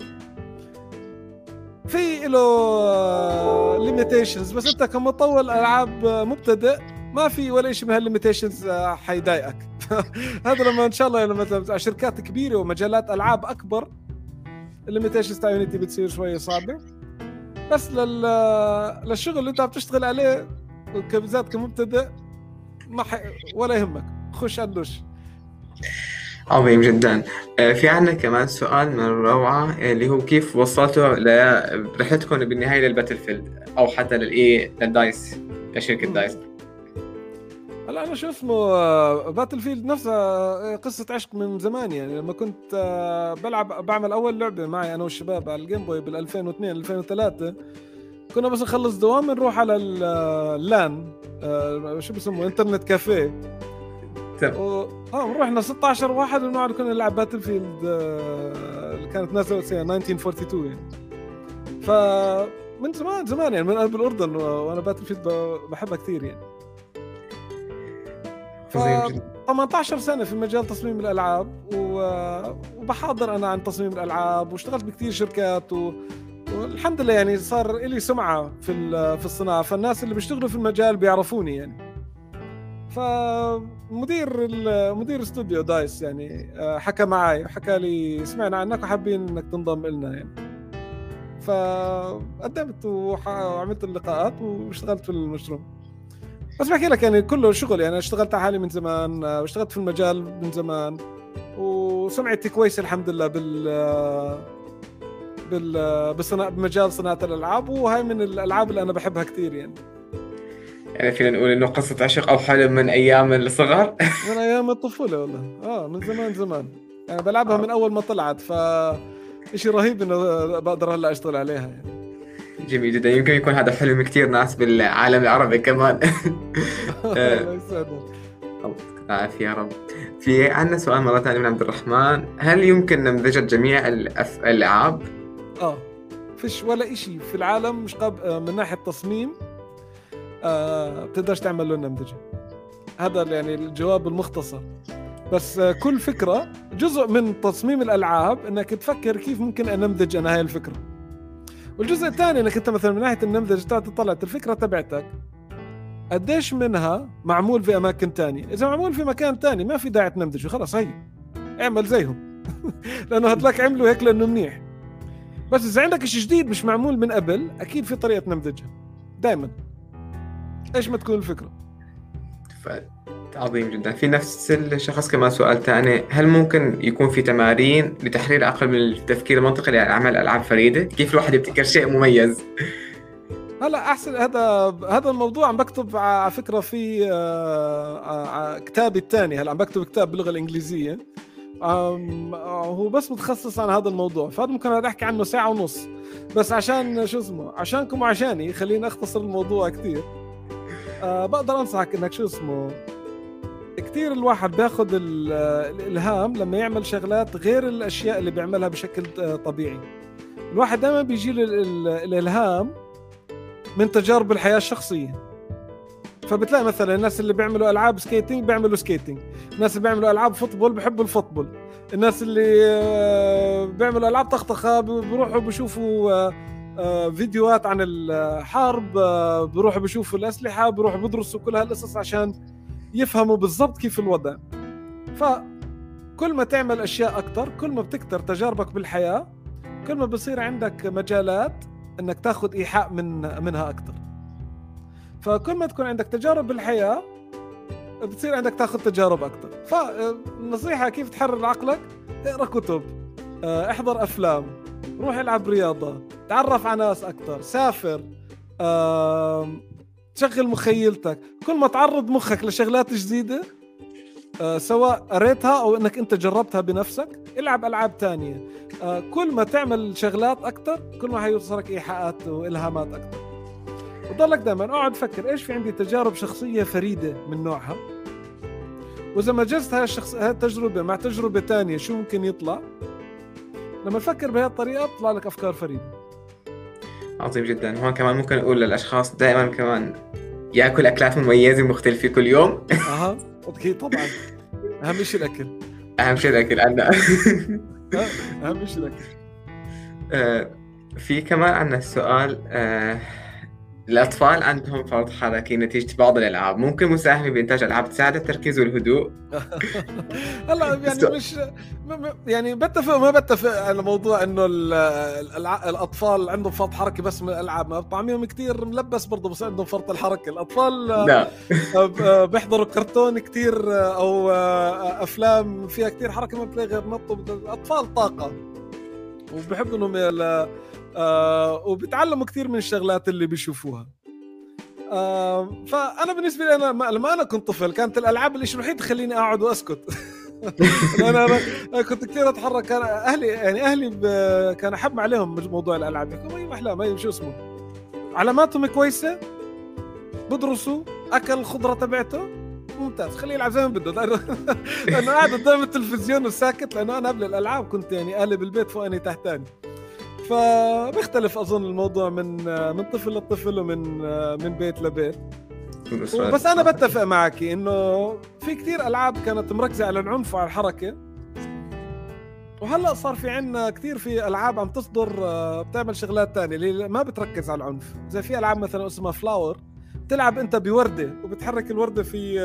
في له limitations بس انت كمطور العاب مبتدئ ما في ولا شيء من هال limitations آه، حيضايقك. هذا لما إن شاء الله لما شركات كبيرة ومجالات ألعاب أكبر ال limitations تاع Unity بتصير شوية صعبة. بس لل... للشغل اللي انت عم تشتغل عليه بالذات كمبتدئ ما ح... ولا يهمك. خش ادوس عظيم جدا. آه، في عندنا كمان سؤال من روعة اللي هو كيف وصلتوا لرحلتكم بالنهاية لل Battlefield أو حتى للإيه لل DICE لشركة DICE. هلا أنا شو اسمه Battlefield نفسها قصة عشق من زمان يعني. لما كنت آه، بلعب بعمل أول لعبة معي أنا والشباب على ال Game Boy بال 2002 2003 كنا بس نخلص دوام نروح على اللان آه، شو بسموه؟ انترنت كافيه و... آه رحنا 16 واحد ونقعد كنا نلعب Battlefield آه، اللي كانت نازلة سنه 1942 يعني. ف من زمان زمان يعني من قلب الأردن وأنا Battlefield بحبها كثير يعني. ف 18 سنة في مجال تصميم الألعاب. وبحاضر أنا عن تصميم الألعاب واشتغلت بكثير شركات و... والحمد لله يعني صار لي سمعة في في الصناعة. فالناس اللي بيشتغلوا في المجال بيعرفوني يعني. فمدير مدير استوديو DICE يعني آه، حكى معي وحكى لي سمعنا عنك وحابين إنك تنضم لنا يعني. فقدمت وعملت اللقاءات واشتغلت في المشروع. بس بحكي لك يعني كله شغل يعني اشتغلت على حالي من زمان آه، واشتغلت في المجال من زمان وسمعتي كويسه الحمد لله بال بال بصناعة بمجال صناعة الألعاب وهاي من الألعاب اللي أنا بحبها كثير يعني. يعني فينا نقول إنه قصة عشق أو حلم من أيام الصغر. من أيام الطفولة والله. آه من زمان زمان. يعني بلعبها من أول ما طلعت ف شيء رهيب إنه بقدر هلأ أشتغل عليها يعني. جميل جدا. يمكن يكون هذا حلم كثير ناس بالعالم العربي كمان. الله يسعدك. العافية يا رب. في عندنا سؤال مرة ثانية من عبد الرحمن. هل يمكن نمذجة جميع الألعاب؟ آه. فيش ولا شيء في العالم مش قاب آه، من ناحية تصميم آه بتقدرش تعمل له نمذجه هذا يعني الجواب المختصر. بس آه كل فكرة جزء من تصميم الألعاب إنك تفكر كيف ممكن أنمذج أنا هاي الفكرة. والجزء الثاني إنك أنت مثلا من ناحية النمذجة تطلع طلعت الفكرة تبعتك. قديش منها معمول في أماكن تانية؟ إذا معمول في مكان تاني ما في داعي تنمذجه. خلاص هي. اعمل زيهم. لأنه هدلاك عملوا هيك لأنه منيح. بس إذا عندك شيء جديد مش معمول من قبل أكيد في طريقة نمذجها دائما إيش ما تكون الفكرة؟ ف... عظيم جدا. في نفس الشخص كمان سؤال ثاني هل ممكن يكون في تمارين لتحرير العقل من التفكير المنطقي لأعمال ألعاب فريدة؟ كيف الواحد يبتكر شيء مميز؟ هلا أحسن هذا هذا الموضوع عم بكتب على فكرة في آه، كتابي الثاني هلا عم بكتب كتاب باللغة الإنجليزية. هو بس متخصص عن هذا الموضوع. فهذا ممكن أحكي عنه ساعة ونص. بس عشان شو اسمه عشانكم وعشاني خليني أختصر الموضوع كثير أه بقدر انصحك انك شو اسمه كثير الواحد بياخذ الإلهام لما يعمل شغلات غير الأشياء اللي بيعملها بشكل آه، طبيعي. الواحد دائما بيجي له الإلهام من تجارب الحياة الشخصية. فبتلاقي مثلا الناس اللي بيعملوا ألعاب skating بيعملوا skating الناس اللي بيعملوا ألعاب football بحبوا ال football. الناس اللي آه، بيعملوا ألعاب طخطخة بيروحوا بيشوفوا آه، آه، فيديوهات عن الحرب بيروحوا بيشوفوا الأسلحة بيروحوا بيدرسوا كل هالقصص عشان يفهموا بالضبط كيف الوضع. فكل ما تعمل أشياء أكثر كل ما بتكتر تجاربك بالحياة كل ما بصير عندك مجالات إنك تاخذ إيحاء من منها أكثر فكل ما تكون عندك تجارب بالحياة بتصير عندك تاخذ تجارب أكثر فالنصيحه كيف تحرر عقلك اقرأ كتب آه، احضر أفلام روح العب رياضة. تعرف على ناس أكثر سافر شغل مخيلتك. كل ما تعرض مخك لشغلات جديدة آه، سواء قريتها أو إنك أنت جربتها بنفسك العب ألعاب تانية. آه، كل ما تعمل شغلات أكثر كل ما حيوصلك إيحاءات وإلهامات أكثر وضلك دائما أقعد فكر إيش في عندي تجارب شخصية فريدة من نوعها؟ وإذا مجزت هاي الشخص هاي التجربة مع تجربة ثانية شو ممكن يطلع؟ لما تفكر بهي الطريقة بتطلع لك أفكار فريدة. عظيم جدا. هون كمان ممكن أقول للأشخاص دائما كمان يأكل أكلات مميزة مختلفه كل يوم. أها أكيد طبعا. أهم شيء الأكل. أهم شيء الأكل عندنا. أهم شيء الأكل. آه، في كمان عندنا السؤال آه الأطفال عندهم فرط حركي نتيجة بعض الألعاب. ممكن مساهمة بإنتاج ألعاب تساعد التركيز والهدوء. هلا يعني مش يعني بتفق وما بتفق على موضوع إنه الأطفال عندهم فرط حركي بس من الألعاب. ما طعمهم كثير ملبس برضه بس عندهم فرط الحركة الأطفال لا. بيحضروا كرتون كثير أو أفلام فيها كثير حركة ما بتلاقي غير نط الأطفال طاقة. وبحبوا إنهم آه وبيتعلموا كثير من الشغلات اللي بيشوفوها. آه فأنا بالنسبة لي أنا لما أنا كنت طفل كانت الألعاب اللي الوحيد تخليني أقعد وأسكت. أنا أنا كنت كثير أتحرك. كان أهلي يعني أهلي كان أحب عليهم موضوع الألعاب. يقولوا اي احلام ما شو اسمه. علاماتهم كويسة. بدرسوا. أكل الخضرة تبعته. ممتاز. خليه يلعب زي ما بده. لأنه قاعد قدام التلفزيون وساكت. لأنه أنا قبل الألعاب كنت يعني أهلي بالبيت فوقاني تحتاني فبيختلف أظن الموضوع من من طفل لطفل ومن من بيت لبيت. بس أنا بتفق معك إنه في كثير ألعاب كانت مركزة على العنف وعلى الحركة. وهلأ صار في عنا كثير في ألعاب عم تصدر بتعمل شغلات تانية اللي ما بتركز على العنف. زي في ألعاب مثلا اسمها فلاور تلعب أنت بوردة وبتحرك الوردة في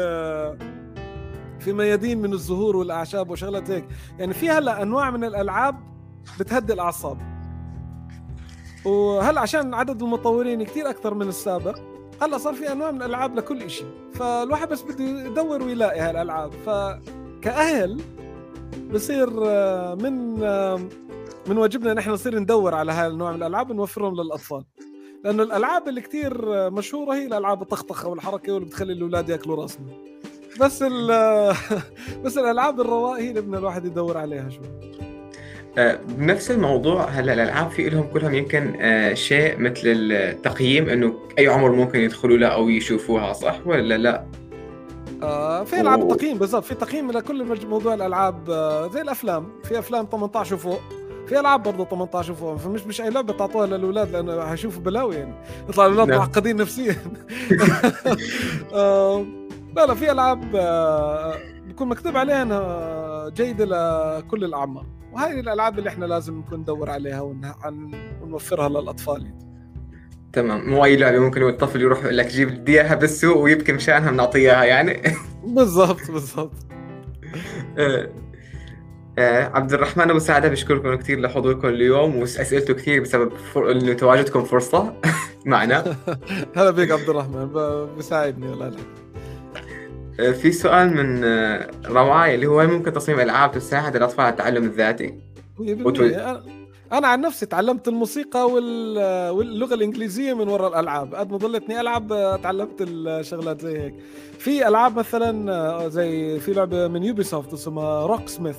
في ميادين من الزهور والأعشاب وشغلات هيك. يعني في هلأ أنواع من الألعاب بتهدي الأعصاب. وهلا عشان عدد المطورين كثير أكثر من السابق هلأ صار في أنواع من الألعاب لكل شيء فالواحد بس بده يدور ويلاقي هالألعاب. فكأهل بصير آه، من آه، من واجبنا نحن نصير ندور على هاي النوع من الألعاب ونوفرهم للأطفال. لأنه الألعاب اللي كثير آه، مشهورة هي الألعاب الطخطخة والحركة واللي بتخلي الأولاد يأكلوا راسنا بس بس الألعاب الرواق هي اللي بدنا الواحد يدور عليها شوي. بنفس الموضوع هلا الالعاب في لهم كلهم يمكن آه، شيء مثل التقييم إنه أي عمر ممكن يدخلوا لها أو يشوفوها صح ولا لا؟ آه في ألعاب التقييم بالضبط في تقييم لكل موضوع الألعاب آه زي الأفلام في أفلام 18 وفوق في ألعاب برضه 18 وفوق فمش مش أي لعبة تعطوها للأولاد لأنه حيشوفوا بلاوي يعني يطلع الأولاد نعم. معقدين نفسيا آه لا لا في ألعاب آه بكون مكتوب عليها إنها جيدة لكل الأعمار وهذه الألعاب اللي إحنا لازم نكون ندور عليها ونوفرها للأطفال. تمام. مو اي لعبة ممكن الطفل يروح يقول لك جيب بدي إياها بالسوق ويبكي مشانها بنعطيه إياها يعني. بالضبط بالضبط. آه، آه، عبد الرحمن أبو سعدة بشكركم كثير لحضوركم اليوم وأسئلته كثير بسبب فر... إنه تواجدكم فرصة معنا. هلا بك عبد الرحمن بساعدني ولا لا آه، في سؤال من آه، رواية اللي هو هل ممكن تصميم ألعاب تساعد الأطفال على التعلم الذاتي؟ أنا عن نفسي تعلمت الموسيقى واللغة الإنجليزية من وراء الألعاب. قد ما ضلتني ألعب تعلمت الشغلات زي هيك. في ألعاب مثلا زي في لعبة من Ubisoft اسمها Rocksmith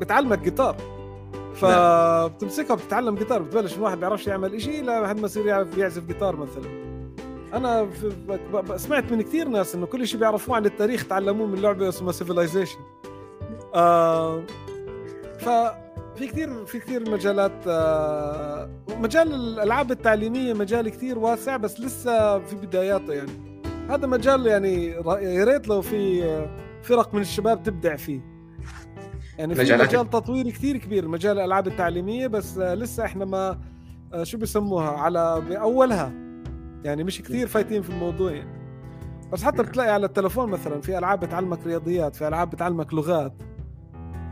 بتعلمك جيتار. فبتمسكها بتتعلم جيتار. بتبلش من واحد بيعرفش يعمل شيء لحد ما يصير يعرف يعزف جيتار مثلا. أنا سمعت من كثير ناس إنه كل شيء بيعرفوه عن التاريخ تعلموه من لعبة اسمها Civilization آه ف في كثير في كثير مجالات آه مجال الألعاب التعليمية مجال كثير واسع بس لسه في بداياته يعني. هذا مجال يعني يا ريت لو في فرق من الشباب تبدع فيه. يعني في مجال تطوير كثير كبير مجال الألعاب التعليمية بس لسه إحنا ما آه، شو بسموها؟ على بأولها. يعني مش كثير فايتين في الموضوع يعني. بس حتى بتلاقي على التلفون مثلا في ألعاب بتعلمك رياضيات في ألعاب بتعلمك لغات.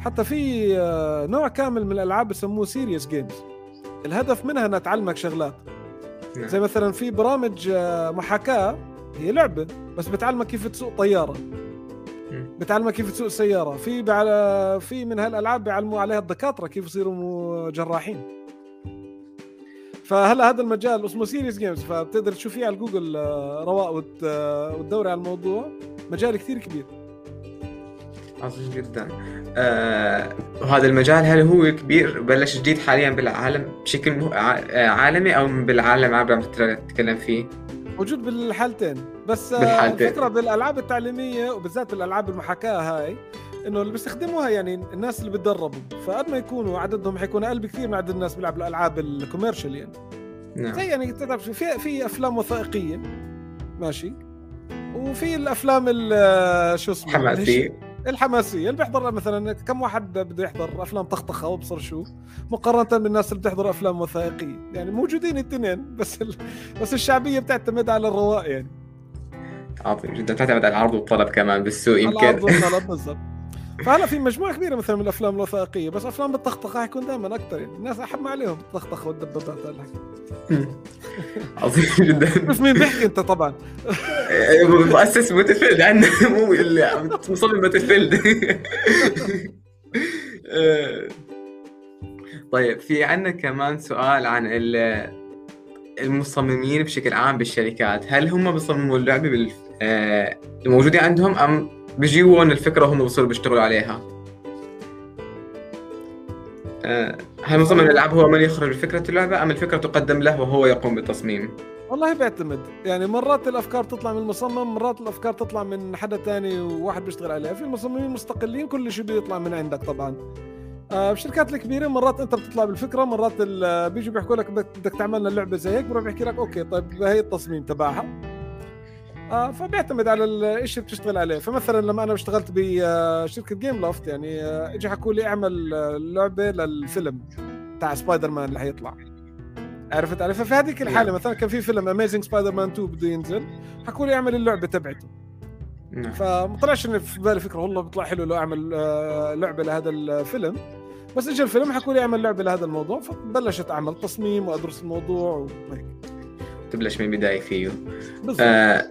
حتى في آه، نوع كامل من الألعاب بسموه serious games الهدف منها إنها تعلمك شغلات. نعم. زي مثلا في برامج آه، محاكاة هي لعبة بس بتعلمك كيف تسوق طيارة. بتعلمك كيف تسوق سيارة. في في من هالألعاب بيعلموا عليها الدكاترة كيف يصيروا جراحين. فهلا هذا المجال اسمه serious games فبتقدر تشوفيه على جوجل آه، رواء وتدوري على الموضوع. مجال كثير كبير. عظيم جدا. آه وهذا المجال هل هو كبير؟ بلش جديد حاليا بالعالم بشكل آه، عالمي أو بالعالم عم تتكلم فيه؟ موجود بالحالتين. بس آه، بالحالتين. الفكرة بالألعاب التعليمية وبالذات بالالعاب المحاكاة هاي إنه اللي بيستخدموها يعني الناس اللي بتدربوا فقد ما يكونوا عددهم حيكون أقل بكثير من عدد الناس بيلعبوا الألعاب الكوميرشال يعني. نعم. زي يعني تعرف في في أفلام وثائقية. ماشي. وفي الأفلام شو اسمه؟ حماسيه الحماسية. اللي بيحضر مثلا كم واحد بده يحضر أفلام طخطخه وابصر شو؟ مقارنة بالناس اللي بتحضر أفلام وثائقية. يعني موجودين الاثنين بس ال... بس الشعبية بتعتمد على الرواق يعني. عظيم جدا. تعتمد على العرض والطلب كمان بالسوق يمكن. العرض والطلب بالضبط. فهلا في مجموعة كبيرة مثلا من الأفلام الوثائقية بس أفلام بالطخطخه حيكون دائما أكثر يعني الناس أحب ما عليهم الطخطخه والدبابات عظيم جدا. بس مين بيحكي أنت طبعا. مؤسس باتل عندنا مو اللي مصمم باتل طيب في عندنا كمان سؤال عن المصممين بشكل عام بالشركات. هل هم بيصمموا اللعبة آه، الموجودة عندهم أم بيجيون الفكرة وهم بيصيروا بيشتغلوا عليها. آه، هل مصمم الألعاب هو من يخرج فكرة اللعبة أم الفكرة تقدم له وهو يقوم بالتصميم؟ والله بيعتمد. يعني مرات الأفكار تطلع من المصمم مرات الأفكار تطلع من حدا تاني وواحد بيشتغل عليها. في مصممين مستقلين كل شيء بيطلع من عندك طبعا. آه بالشركات الكبيرة مرات أنت بتطلع بالفكرة مرات بيجوا بيحكوا لك بدك تعمل لنا لعبة زي هيك بروح بيحكي لك okay طيب هي التصميم تبعها. فبيعتمد على الشيء اللي بتشتغل عليه. فمثلا لما أنا اشتغلت بشركه Gameloft يعني آه، اجى حكوا لي اعمل لعبة للفيلم تاع سبايدر مان اللي حيطلع. عرفت علي؟ ففي هذيك الحالة. مثلا كان في فيلم Amazing Spider-Man 2 بده ينزل حكوا لي اعمل اللعبة تبعته. نعم. فما طلعش في بالي فكرة والله بيطلع حلو لو اعمل آه، لعبة لهذا الفيلم. بس اجى الفيلم حكوا لي اعمل لعبة لهذا الموضوع فبلشت أعمل تصميم وأدرس الموضوع وهيك. تبلش من البداية فيه. بالضبط. آه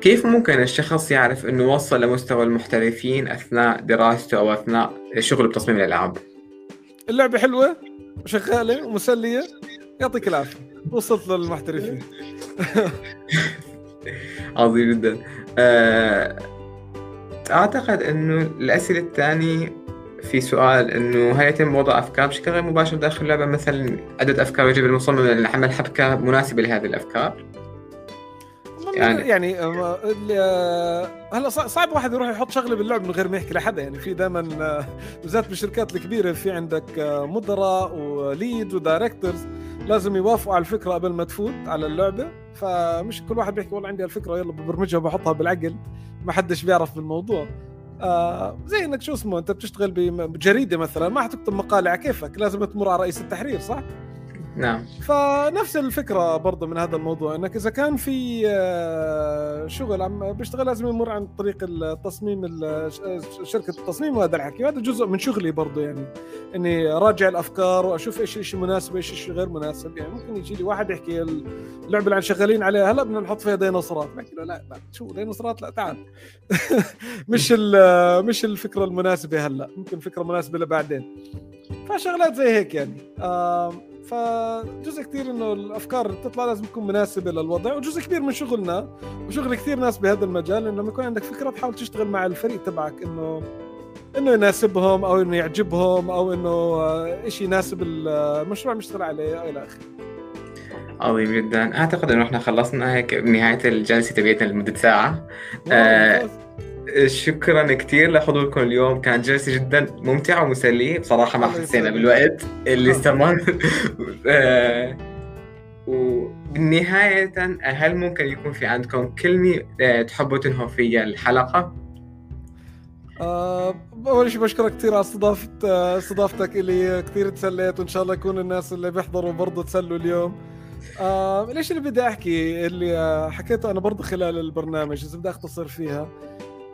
كيف ممكن الشخص يعرف إنه وصل لمستوى المحترفين أثناء دراسته أو أثناء شغله بتصميم الألعاب؟ اللعبة حلوة وشغالة ومسلية. يعطيك العافية. وصلت للمحترفين. عظيم جدا. آه، أعتقد إنه الأسئلة الثانية في سؤال إنه هل يتم وضع أفكار بشكل غير مباشر داخل اللعبة؟ مثلا عدد أفكار يجب المصمم لعمل حبكة مناسبة لهذه الأفكار. يعني. يعني آه، آه، هلا صعب واحد يروح يحط شغلة باللعب من غير ما يحكي لحدا يعني في دائما آه، بالذات بالشركات الكبيرة في عندك مدراء وليد ودايركتورز لازم يوافقوا على الفكرة قبل ما تفوت على اللعبة. فمش كل واحد بيحكي والله عندي الفكرة يلا ببرمجها وبحطها بالعقل ما حدش بيعرف بالموضوع. آه زي إنك شو اسمه أنت بتشتغل بجريدة مثلا ما حتكتب مقالة على كيفك لازم تمر على رئيس التحرير صح؟ نعم. فنفس الفكرة برضه من هذا الموضوع إنك إذا كان في آه، شغل عم بيشتغل لازم يمر عن طريق التصميم ال- شركة التصميم وهذا الحكي. وهذا جزء من شغلي برضه يعني إني اراجع الأفكار وأشوف إيش الشيء مناسب وايش الشيء غير مناسب. يعني ممكن يجي لي واحد يحكي اللعبة اللي عم شغالين عليها هلا بدنا نحط فيها ديناصورات. بحكي له لا لا شو ديناصورات؟ لا تعال. مش مش الفكرة المناسبة هلا ممكن فكرة مناسبة لبعدين. فشغلات زي هيك يعني. فجزء كثير إنه الأفكار اللي بتطلع لازم تكون مناسبه للوضع وجزء كبير من شغلنا وشغل كثير ناس بهذا المجال إنه لما يكون عندك فكرة تحاول تشتغل مع الفريق تبعك إنه إنه يناسبهم أو إنه يعجبهم أو إنه آه، شيء يناسب المشروع اللي نشتغل عليه إلى آخره. عظيم جدا. أعتقد إنه إحنا خلصنا هيك بنهايه الجلسة تبعتنا لمدة ساعة. آه،. شكرا كثير لحضوركم اليوم. كانت جلسة جدا ممتعة ومسلية. بصراحة ما حسينا. بالوقت اللي آه. استمر. وبالنهاية هل ممكن يكون في عندكم كلمة آه، تحبوا تنهوا فيها الحلقة؟ آه، أول شيء بشكرك كثير على استضافة استضافتك إلي. كثير تسليت وإن شاء الله يكون الناس اللي بيحضروا برضه تسلوا اليوم. آه ليش اللي بدي أحكي؟ اللي حكيته أنا برضه خلال البرنامج اذا بدي أختصر فيها.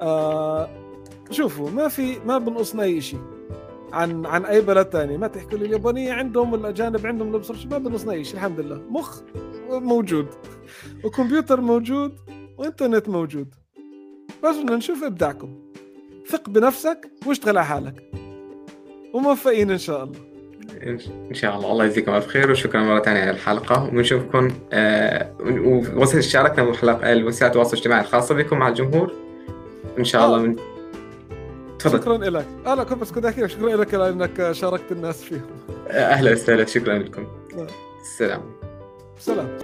آه شوفوا ما في ما بنقصنا أي شيء عن عن أي بلد ثاني ما تحكوا لي اليابانية عندهم والاجانب عندهم ما بنقصنا أي شيء الحمد لله. مخ موجود. وكمبيوتر موجود. وإنترنت موجود. بس بدنا نشوف إبداعكم. ثق بنفسك واشتغل على حالك. وموفقين إن شاء الله. إن شاء الله. الله يجزيكم ألف خير وشكرا مرة ثانية على الحلقة. وبنشوفكم آه، ووصل شاركنا بحلقة وسائل التواصل الاجتماعي الخاصة بكم مع الجمهور. إن شاء الله من... تفضل. شكرا لك. آه لا كنت بس كنت احكي لك شكرا لك لانك شاركت الناس فيهم. أهلا وسهلا. شكرا لكم. السلام سلام.